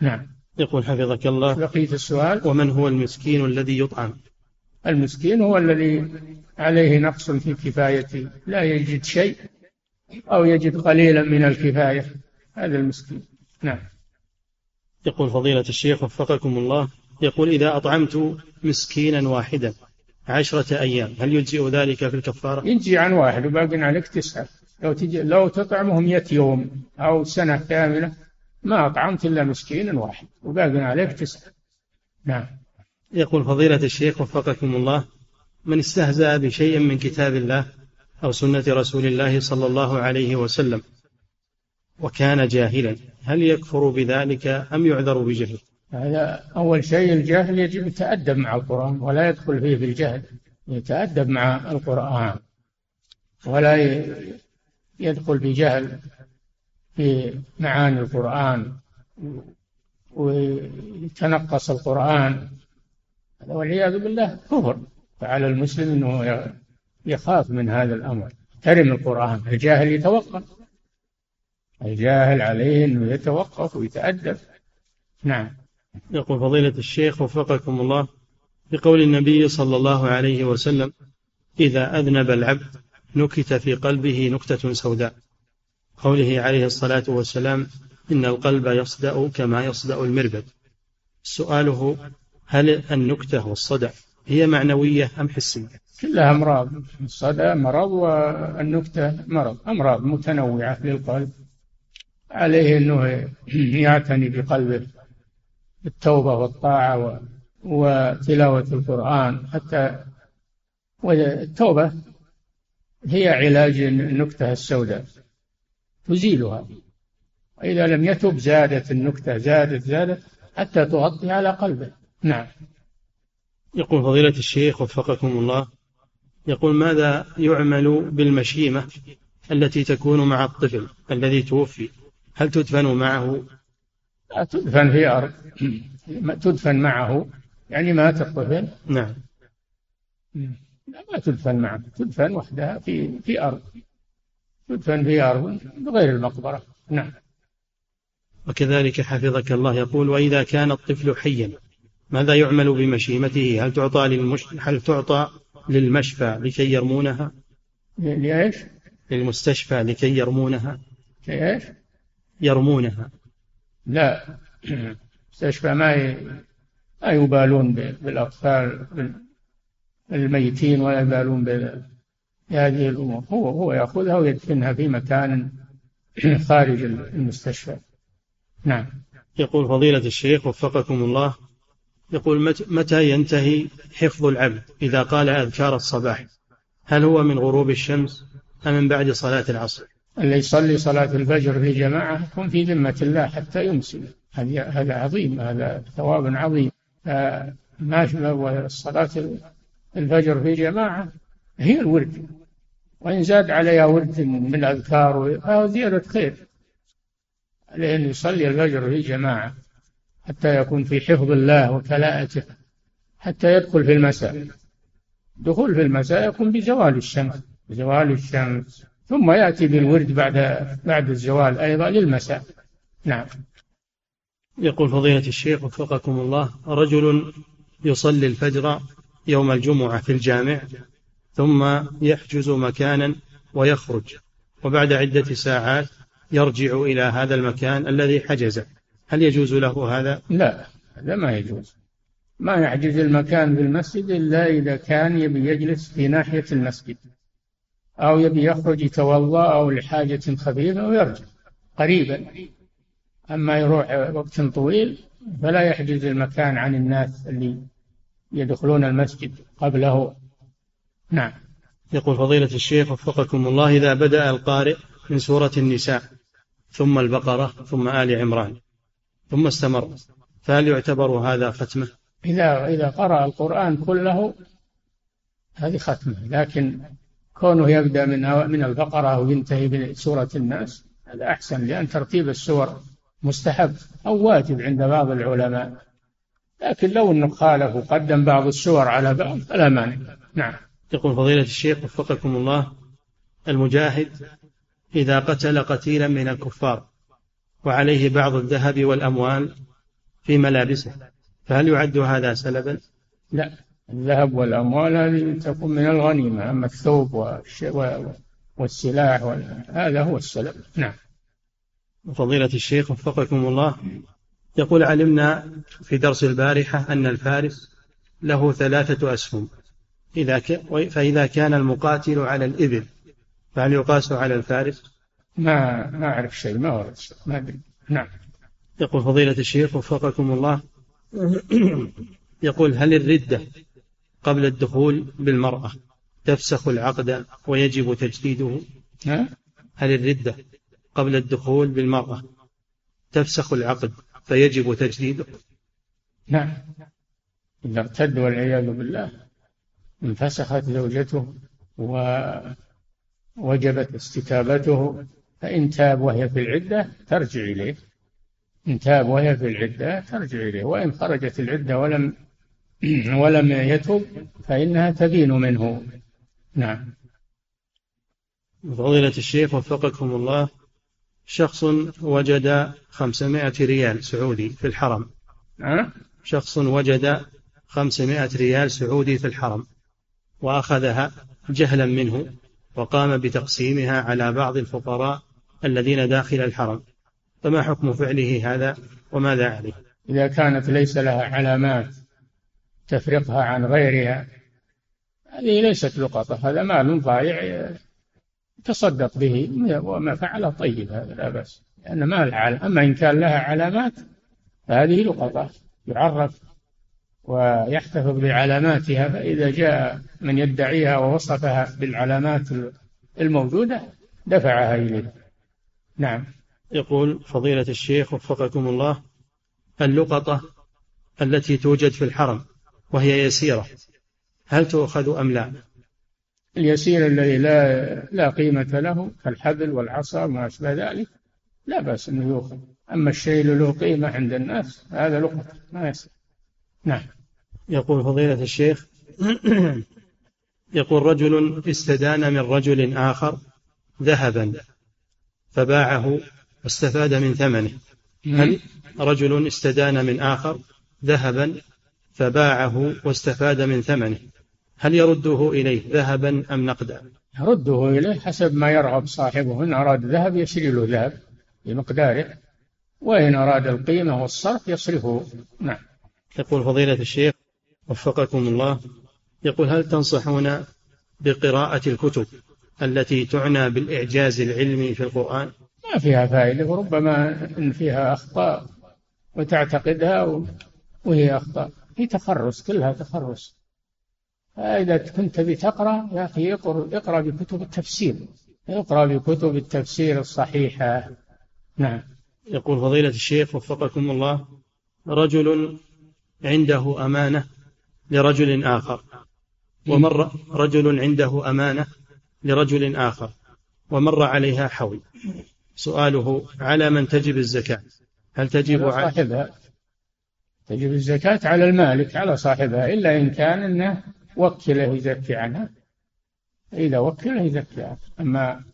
نعم. يقول حفظك الله. بقية السؤال. ومن هو المسكين الذي يطعم؟ المسكين هو الذي عليه نقص في كفايته لا يجد شيء أو يجد قليلا من الكفاية. هذا المسكين. نعم. يقول فضيلة الشيخ وفقكم الله يقول إذا أطعمت مسكينا واحدا عشرة أيام هل يجزئ ذلك في الكفارة؟ يجزي عن واحد وباقي عليك تسعة. لو تجي لو تطعمهم مئة يوم أو سنة كاملة ما أطعمت إلا مسكينا واحد وباقي عليك تسعة. نعم. يقول فضيلة الشيخ وفقكم الله من استهزأ بشيء من كتاب الله أو سنة رسول الله صلى الله عليه وسلم وكان جاهلا. هل يكفر بذلك أم يعذر بجهله هذا أول شيء الجاهل يجب يتأدب مع القرآن ولا يدخل فيه بالجهل يتأدب مع القرآن ولا يدخل بجهل في معاني القرآن ويتنقص القرآن. والعياذ بالله كفر. فعلى المسلم أنه يخاف من هذا الأمر. يحترم القرآن. الجاهل يتوقف. الجاهل عليه أنه يتوقف ويتأدب. نعم. يقول فضيلة الشيخ وفقكم الله بقول النبي صلى الله عليه وسلم إذا أذنب العبد نكت في قلبه نكتة سوداء. قوله عليه الصلاة والسلام إن القلب يصدأ كما يصدأ المربد. سؤاله هل النكتة والصدع هي معنوية أم حسية؟ كلها أمراض. الصدى مرض والنكتة مرض. أمراض متنوعة للقلب عليه أنه يعتني بقلبه بالتوبة والطاعة وتلاوة القرآن حتى والتوبة هي علاج النكتة السوداء تزيلها. وإذا لم يتب زادت النكتة زادت زادت حتى تغطي على قلبه. نعم. يقول فضيلة الشيخ وفقكم الله يقول ماذا يعمل بالمشيمة التي تكون مع الطفل الذي توفي؟ هل تدفن معه؟ لا تدفن في أرض. تدفن معه. يعني مات الطفل نعم. لا ما تدفن معه. تدفن وحدها في في أرض. تدفن في أرض بغير المقبرة. نعم. وكذلك حفظك الله يقول وإذا كان الطفل حيا ماذا يعمل بمشيمته؟ هل تعطى للمش... هل تعطى للمشفى لكي يرمونها؟ لإيش؟ للمستشفى لكي يرمونها. لإيش؟ يرمونها. لا. المستشفى ما ي... ما يبالون بالأطفال الميتين ولا يبالون بهذه الأمور. هو هو يأخذها ويدفنها في مكان خارج المستشفى. نعم. يقول فضيلة الشيخ وفقكم الله يقول متى ينتهي حفظ العبد إذا قال أذكار الصباح؟ هل هو من غروب الشمس أم من بعد صلاة العصر؟ اللي يصلي صلاة الفجر في جماعة يكون في ذمة الله حتى يمسي. هذا عظيم هذا ثواب عظيم. ما صلاة الفجر في جماعة هي الورد. وإن زاد عليها ورد من الأذكار فهو زيادة خير. عليه أن يصلي الفجر في جماعة حتى يكون في حفظ الله وكلاءته حتى يدخل في المساء. دخول في المساء يكون بزوال الشمس بزوال الشمس. ثم يأتي بالورد بعد بعد الزوال أيضا للمساء. نعم. يقول فضيلة الشيخ وفقكم الله رجل يصلي الفجر يوم الجمعة في الجامع ثم يحجز مكانا ويخرج وبعد عدة ساعات يرجع إلى هذا المكان الذي حجزه. هل يجوز له هذا؟ لا هذا ما يجوز. ما يحجز المكان في المسجد إلا إذا كان يبي يجلس في ناحية المسجد. أو يبي يخرج يتوضأ أو لحاجة خفيفة ويرجع قريبا. أما يروح وقت طويل فلا يحجز المكان عن الناس اللي يدخلون المسجد قبله. نعم. يقول فضيلة الشيخ وفقكم الله إذا بدأ القارئ من سورة النساء ثم البقرة ثم آل عمران ثم استمر فهل يعتبر هذا ختمة؟ إذا إذا قرأ القرآن كله هذه ختمة لكن كونه يبدأ من من البقرة وينتهي بسورة الناس هذا أحسن لأن ترتيب السور مستحب أو واجب عند بعض العلماء. لكن لو أنه خالف وقدم بعض السور على بعض فلا مانع. نعم. يقول فضيلة الشيخ وفقكم الله المجاهد إذا قتل قتيلا من الكفار وعليه بعض الذهب والأموال في ملابسه فهل يعد هذا سلبا؟ لا. الذهب والأموال هذه تكون من الغنيمة أما الثوب والسلاح هذا هو السلب نعم. فضيلة الشيخ وفقكم الله يقول علمنا في درس البارحة أن الفارس له ثلاثة أسهم. إذا ك... فإذا كان المقاتل على الإبل فهل يقاس على الفارس؟ ما ما أعرف شيء ما ورد ما أدري. نعم. يقول فضيلة الشيخ وفقكم الله يقول هل الردة قبل الدخول بالمرأة. تفسخ العقد ويجب تجديده؟ هل الردة قبل الدخول بالمرأة تفسخ العقد فيجب تجديده؟ نعم. إذا ارتد والعياذ بالله. انفسخت زوجته ووجبت استتابته فإن تاب وهي في العدة ترجع إليه. إن تاب وهي في العدة ترجع إليه. وإن خرجت العدة ولم ولم يتب فإنها تبين منه. نعم. فضيلة الشيخ وفقكم الله شخص وجد خمسمائة ريال سعودي في الحرم. أه؟ شخص وجد خمسمائة ريال سعودي في الحرم وأخذها جهلا منه وقام بتقسيمها على بعض الفقراء الذين داخل الحرم. فما حكم فعله هذا وماذا عليه؟ إذا كانت ليس لها علامات تفرقها عن غيرها. هذه ليست لقطة هذا مال ضايع تصدق به وما فعل طيب هذا لا بأس. لأن ما لها علامة أما إن كان لها علامات فهذه لقطة يعرف ويحتفظ بعلاماتها فإذا جاء من يدعيها ووصفها بالعلامات الموجودة دفعها إليه. نعم. يقول فضيلة الشيخ وفقكم الله اللقطة التي توجد في الحرم وهي يسيرة. هل تؤخذ أم لا؟ اليسير الذي لا لا قيمة له كالحبل والعصا وما أشبه ذلك لا بأس أنه يؤخذ. أما الشيء اللي له قيمة عند الناس هذا لقطة ما يصير. نعم. يقول فضيلة الشيخ يقول رجل استدان من رجل آخر ذهبا فباعه واستفاد من ثمنه. هل رجل استدان من آخر ذهبا فباعه واستفاد من ثمنه. هل يرده إليه ذهبا أم نقدا؟ يرده إليه حسب ما يرغب صاحبه. إن أراد ذهب يشري له ذهب بمقداره وإن أراد القيمة والصرف يصرفه. نعم. يقول فضيلة الشيخ وفقكم الله يقول هل تنصحون بقراءة الكتب التي تعنى بالإعجاز العلمي في القرآن؟ ما فيها فائدة وربما إن فيها أخطاء وتعتقدها وهي أخطاء. في تخرص كلها تخرص فإذا كنت بتقرأ يا أخي اقرأ بكتب التفسير. اقرأ بكتب التفسير الصحيحة. نعم. يقول فضيلة الشيخ وفقكم الله رجل عنده أمانة لرجل آخر. ومر رجل عنده أمانة لرجل آخر. ومر عليها حول. سؤاله على من تجب الزكاة؟ هل تجب على صاحبها. تجب الزكاة على المالك على صاحبها إلا إن كان أنه وكله يزكي عنها. إذا وكله يزكي عنها. أما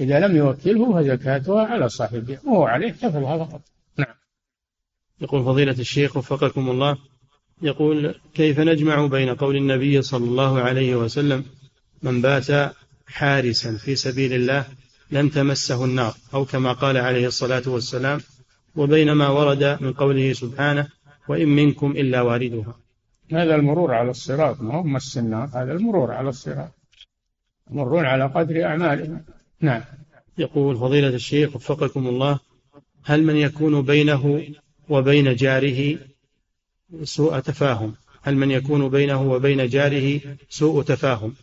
إذا لم يوكله فزكاتها على صاحبها وهو عليه حفظها فقط. نعم. يقول فضيلة الشيخ وفقكم الله. يقول كيف نجمع بين قول النبي صلى الله عليه وسلم من بات حارسا في سبيل الله لم تمسه النار أو كما قال عليه الصلاة والسلام وبين ما ورد من قوله سبحانه وإن منكم إلا واردها. هذا المرور على الصراط ما هو مس النار هذا المرور على الصراط. يمرون على قدر أعمالهم نعم. يقول فضيلة الشيخ وفقكم الله هل من يكون بينه وبين جاره سوء تفاهم؟ هل من يكون بينه وبين جاره سوء تفاهم؟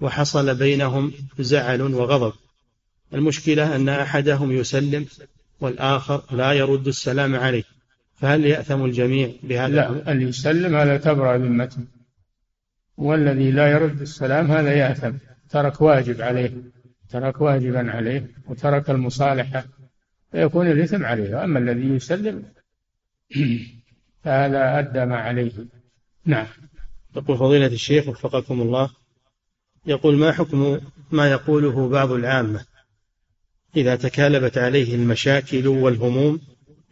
وحصل بينهم زعل وغضب. المشكلة أن أحدهم يسلم والآخر لا يرد السلام عليه. فهل يأثم الجميع بهذا لا اللي يسلم هذا تبرأ ذمته. والذي لا يرد السلام هذا يأثم. ترك واجب عليه ترك واجبا عليه وترك المصالحة. فيكون الإثم عليه. أما الذي يسلم فهذا أدى ما عليه. نعم. يقول فضيلة الشيخ وفقكم الله يقول ما حكم ما يقوله بعض العامة إذا تكالبت عليه المشاكل والهموم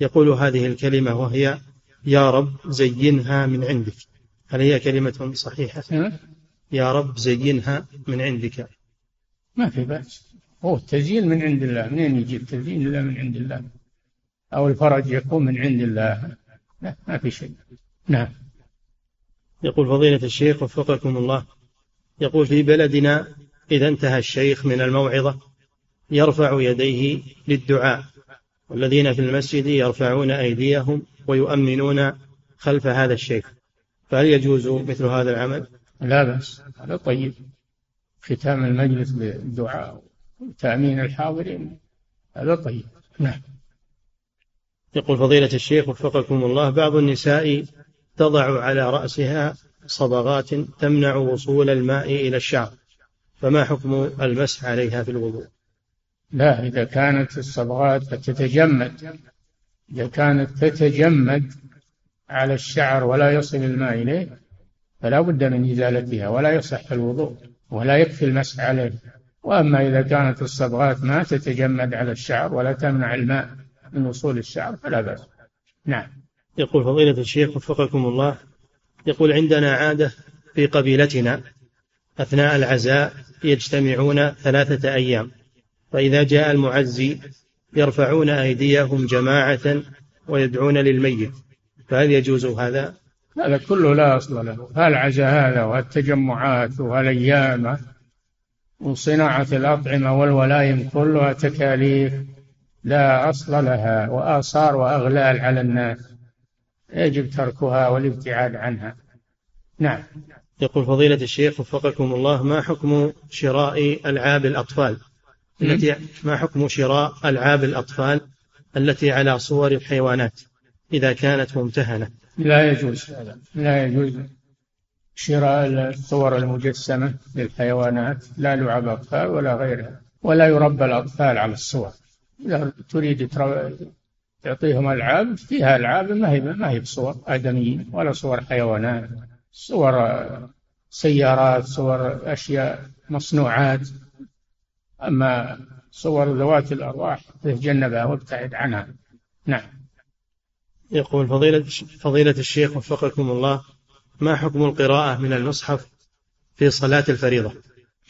يقول هذه الكلمة وهي يا رب زينها من عندك. هل هي كلمة صحيحة؟ يا رب زينها من عندك. ما في بأس. هو التزيين من عند الله. منين يجي التزيين إلا من عند الله؟ أو الفرج يكون من عند الله. لا ما في شيء. نعم. يقول فضيلة الشيخ وفقكم الله يقول في بلدنا إذا انتهى الشيخ من الموعظة يرفع يديه للدعاء. والذين في المسجد يرفعون أيديهم ويؤمنون خلف هذا الشيخ. فهل يجوز مثل هذا العمل؟ لا بأس. هذا طيب. ختام المجلس بالدعاء وتأمين الحاضرين. هذا طيب. نعم. يقول فضيلة الشيخ وفقكم الله بعض النساء تضع على رأسها صبغات تمنع وصول الماء إلى الشعر فما حكم المسح عليها في الوضوء؟ لا إذا كانت الصبغات تتجمد إذا كانت تتجمد على الشعر ولا يصل الماء إليه فلا بد من إزالتها ولا يصح الوضوء ولا يكفي المسح عليه. وأما إذا كانت الصبغات ما تتجمد على الشعر ولا تمنع الماء من وصول الشعر فلا بأس. نعم. يقول فضيلة الشيخ وفقكم الله يقول عندنا عادة في قبيلتنا أثناء العزاء يجتمعون ثلاثة أيام. فإذا جاء المعزي يرفعون أيديهم جماعة ويدعون للميت فهل يجوز هذا؟ هذا كله لا أصل له هالعزاء هذا وهالتجمعات وهالأيام وصناعة الأطعمة والولائم كلها تكاليف لا أصل لها وآثار وأغلال على الناس يجب تركها والابتعاد عنها. نعم. يقول فضيلة الشيخ وفقكم الله ما حكم شراء ألعاب الأطفال؟ التي ما حكم شراء ألعاب الأطفال التي على صور الحيوانات إذا كانت ممتهنة؟ لا يجوز هذا لا يجوز شراء الصور المجسمة للحيوانات لا لعب أطفال ولا غيرها ولا يربى الأطفال على الصور. إذا تريد تعطيهم ألعاب فيها ألعاب ما هي ما هي بصور آدميين ولا صور حيوانات صور سيارات صور أشياء مصنوعات. أما صور ذوات الأرواح تتجنبها وابتعد عنها. نعم. يقول فضيلة فضيلة الشيخ وفقكم الله ما حكم القراءة من المصحف في صلاة الفريضة؟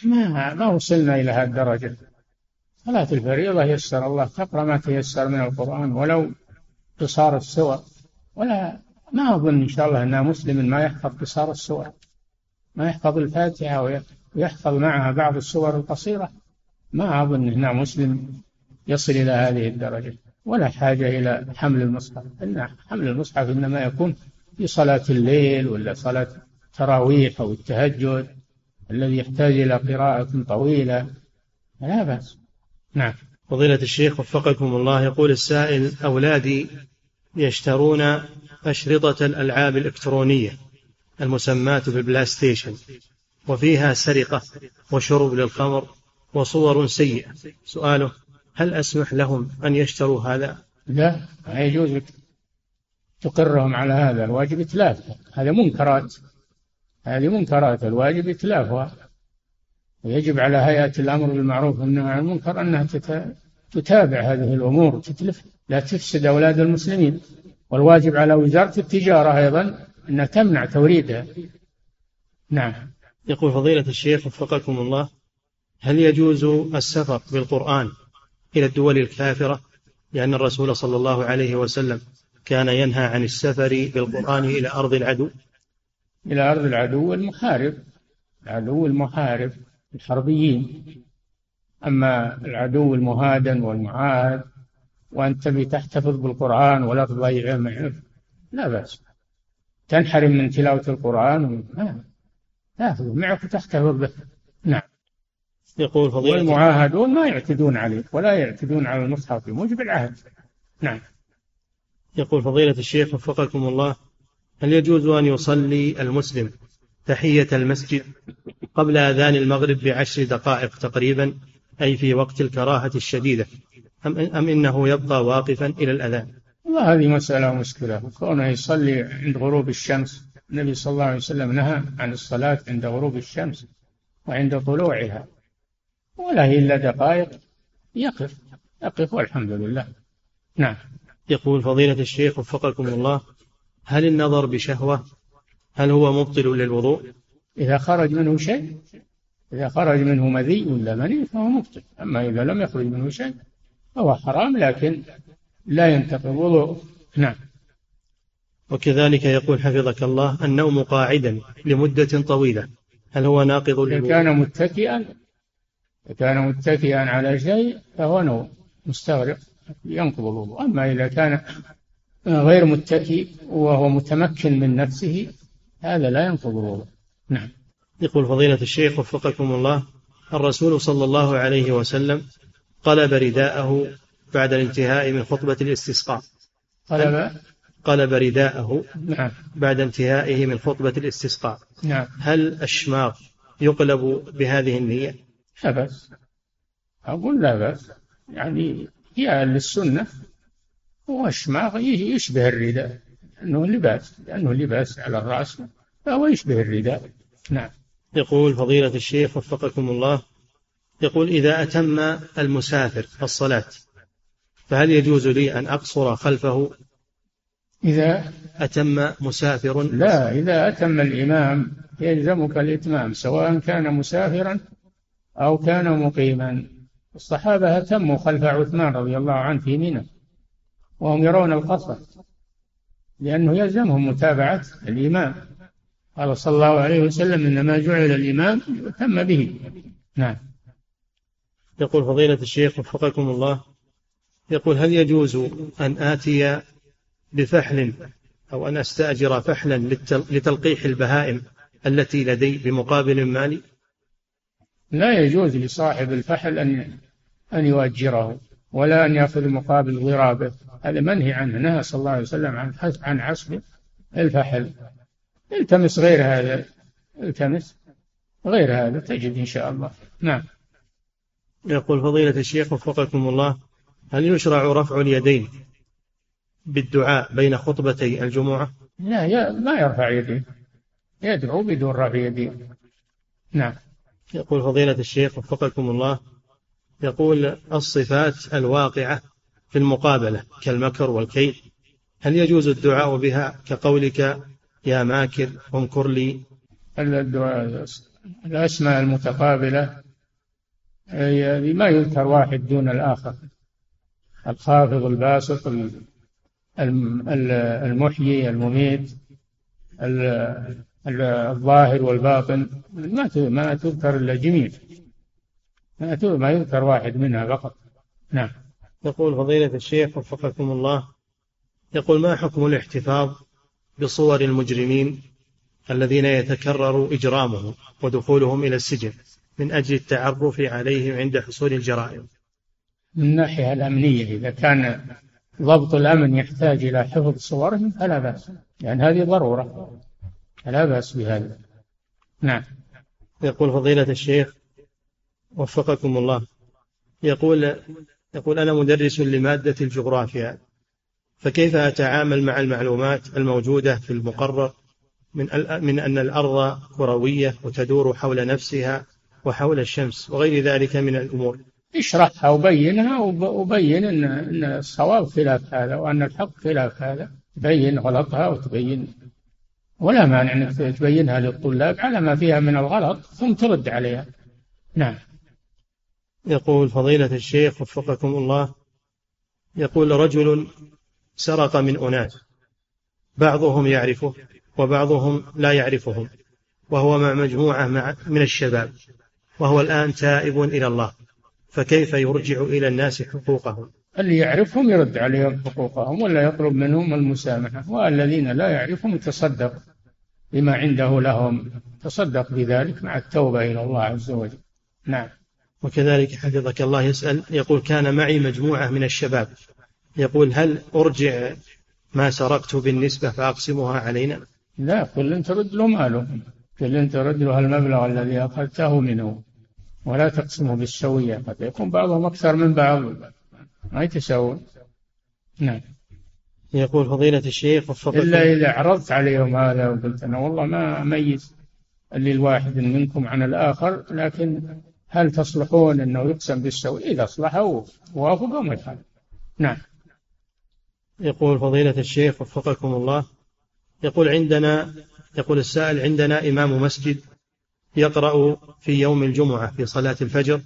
ما ما وصلنا إلى هذه الدرجة صلاة الفريضة يسر الله تقرأ ما تيسر من القرآن ولو قصار السور. ولا ما أظن إن شاء الله أن مسلم ما يحفظ قصار السور. ما يحفظ الفاتحة ويحفظ معها بعض السور القصيرة. ما أظن أن مسلم يصل إلى هذه الدرجة ولا حاجة إلى حمل المصحف. إن حمل المصحف إنما يكون في صلاة الليل ولا صلاة التراويح أو التهجد الذي يحتاج إلى قراءة طويلة لا بأس. نعم. فضيلة الشيخ وفقكم الله يقول السائل أولادي يشترون أشرطة الألعاب الإلكترونية المسماة بالبلاي ستيشن وفيها سرقة وشرب للخمر وصور سيئة. سؤاله هل أسمح لهم أن يشتروا هذا؟ لا ما يجوز تقرهم على هذا الواجب إتلافها هذا منكرات. هذه منكرات الواجب إتلافها ويجب على هيئة الأمر بالمعروف والنهي عن المنكر أنها تتابع هذه الأمور تتلف. لا تفسد أولاد المسلمين. والواجب على وزارة التجارة أيضا أنها تمنع توريدها. نعم. يقول فضيلة الشيخ وفقكم الله هل يجوز السفر بالقرآن إلى الدول الكافرة؟ لأن الرسول صلى الله عليه وسلم كان ينهى عن السفر بالقرآن إلى أرض العدو. إلى أرض العدو المحارب العدو المحارب الحربيين. أما العدو المهادن والمعاهد وأنت تبي تحتفظ بالقرآن ولا تضيعه معك لا بأس. تنحرم من تلاوة القرآن تأخذه معك وتحتفظ به. يقول فضيلة والمعاهدون ما يعتدون عليه ولا يعتدون على المصحف بموجب العهد. نعم. يقول فضيلة الشيخ وفقكم الله هل يجوز أن يصلي المسلم تحية المسجد قبل أذان المغرب بعشر دقائق تقريبا أي في وقت الكراهة الشديدة أم, أم إنه يبقى واقفا إلى الأذان؟ والله هذه مسألة مشكلة. كونه يصلي عند غروب الشمس النبي صلى الله عليه وسلم نهى عن الصلاة عند غروب الشمس وعند طلوعها. ولا هي إلا دقائق. يقف. يقف والحمد لله. نعم. يقول فضيلة الشيخ وفقكم الله هل النظر بشهوة؟ هل هو مبطل للوضوء؟ إذا خرج منه شيء إذا خرج منه مذي ولا مني فهو مبطل. أما إذا لم يخرج منه شيء فهو حرام لكن لا ينتقض وضوء نعم. وكذلك يقول حفظك الله النوم قاعدا لمدة طويلة هل هو ناقض إذا كان متكئا إذا كان متكئا على شيء فهو نوم مستغرق ينقض الوضوء. أما إذا كان غير متكئ وهو متمكن من نفسه هذا لا ينقض الوضوء. نعم. يقول فضيلة الشيخ وفقكم الله الرسول صلى الله عليه وسلم قلب رداءه بعد الانتهاء من خطبة الاستسقاء. قلب؟ قلب رداءه نعم. بعد انتهائه من خطبة الاستسقاء. نعم. هل الشماغ يقلب بهذه النية؟ لا بأس. أقول لا بأس. يعني هي للسنة والشماغ يشبه الرداء. لأنه لباس. لأنه لباس على الرأس. فهو يشبه الرداء. نعم. يقول فضيلة الشيخ وفقكم الله. يقول إذا أتم المسافر الصلاة فهل يجوز لي أن أقصر خلفه؟ إذا أتم مسافر؟ لا إذا أتم الإمام يلزمك الإتمام سواء كان مسافرا أو كان مقيما. الصحابة أتموا خلف عثمان رضي الله عنه في منى وهم يرون القصر لأنه يلزمهم متابعة الإمام. قال صلى الله عليه وسلم إنما جعل الإمام تم به. نعم. يقول فضيلة الشيخ وفقكم الله يقول هل يجوز أن آتي بفحل أو أن أستأجر فحلا لتلقيح البهائم التي لدي بمقابل مالي لا يجوز لصاحب الفحل أن أن يؤجره ولا أن يأخذ مقابل ضرابه هذا منهي عنه نهى صلى الله عليه وسلم عن عن عصب الفحل. التمس غير هذا التمس غير هذا تجد إن شاء الله. نعم. يقول فضيلة الشيخ وفقكم الله هل يشرع رفع اليدين بالدعاء بين خطبتي الجمعة؟ لا ما يرفع يديه. يدعو بدون رفع يديه. نعم. يقول فضيلة الشيخ وفقكم الله يقول الصفات الواقعة في المقابلة كالمكر والكيد هل يجوز الدعاء بها كقولك يا ماكر انكر لي؟ الدعاء الأسماء المتقابلة ما يذكر واحد دون الآخر الخافض الباسط المحيي المميت الظاهر والباطن ما ما تذكر إلا جميع ما ما يذكر واحد منها فقط. نعم. يقول فضيلة الشيخ وفقكم الله يقول ما حكم الاحتفاظ بصور المجرمين الذين يتكرر إجرامهم ودخولهم إلى السجن من أجل التعرف عليهم عند حصول الجرائم؟ من الناحية الأمنية إذا كان ضبط الأمن يحتاج إلى حفظ صورهم فلا بأس لأن يعني هذه ضرورة. فلا بأس بهذا. نعم. يقول فضيلة الشيخ وفقكم الله. يقول يقول أنا مدرس لمادة الجغرافيا فكيف أتعامل مع المعلومات الموجودة في المقرر من من أن الأرض كروية وتدور حول نفسها وحول الشمس وغير ذلك من الأمور؟ اشرحها وبينها وبين إن الصواب خلاف هذا وأن الحق خلاف هذا. بين غلطها وتبين ولا مانع إنك تبينها للطلاب على ما فيها من الغلط ثم ترد عليها. نعم. يقول فضيلة الشيخ وفقكم الله يقول رجل سرق من أناس بعضهم يعرفه وبعضهم لا يعرفهم وهو مع مجموعة مع من الشباب وهو الآن تائب إلى الله فكيف يرجع إلى الناس حقوقهم؟ اللي يعرفهم يرد عليهم حقوقهم ولا يطلب منهم المسامحة والذين لا يعرفهم يتصدق بما عنده لهم تصدق بذلك مع التوبة إلى الله عز وجل. نعم. وكذلك حفظك الله يسأل يقول كان معي مجموعة من الشباب. يقول هل أرجع ما سرقت بالنسبة فأقسمها علينا؟ لا كل ترد له ماله. كل ترد له المبلغ الذي أخذته منه. ولا تقسمه بالسوية قد يكون بعضهم أكثر من بعض. ما يتساوون نعم. يقول فضيلة الشيخ وفقكم إلا إذا عرضت عليهم هذا وقلت أنا والله ما أميز اللي الواحد منكم عن الآخر لكن هل تصلحون أنه يقسم بالسوية إذا أصلحوا وافقوا ما يفعل نعم. يقول فضيلة الشيخ وفقكم الله. يقول عندنا يقول السائل عندنا إمام مسجد يقرأ في يوم الجمعة في صلاة الفجر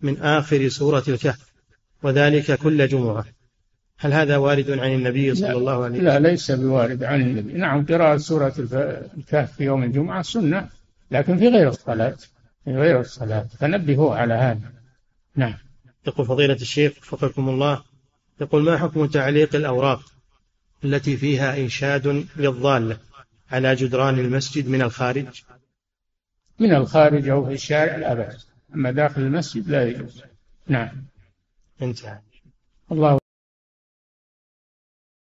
من آخر سورة الكهف. وذلك كل جمعة. هل هذا وارد عن النبي صلى الله عليه وسلم؟ لا ليس بوارد عن النبي. نعم قراءة سورة الكهف في يوم الجمعة سنة لكن في غير الصلاة في غير الصلاة. فنبهوا على هذا. نعم. يقول فضيلة الشيخ وفقكم الله يقول ما حكم تعليق الأوراق التي فيها إنشاد للضالة على جدران المسجد من الخارج؟ من الخارج أو في الشارع؟ لا بأس. أما داخل المسجد لا يجوز. نعم. انتهى. الله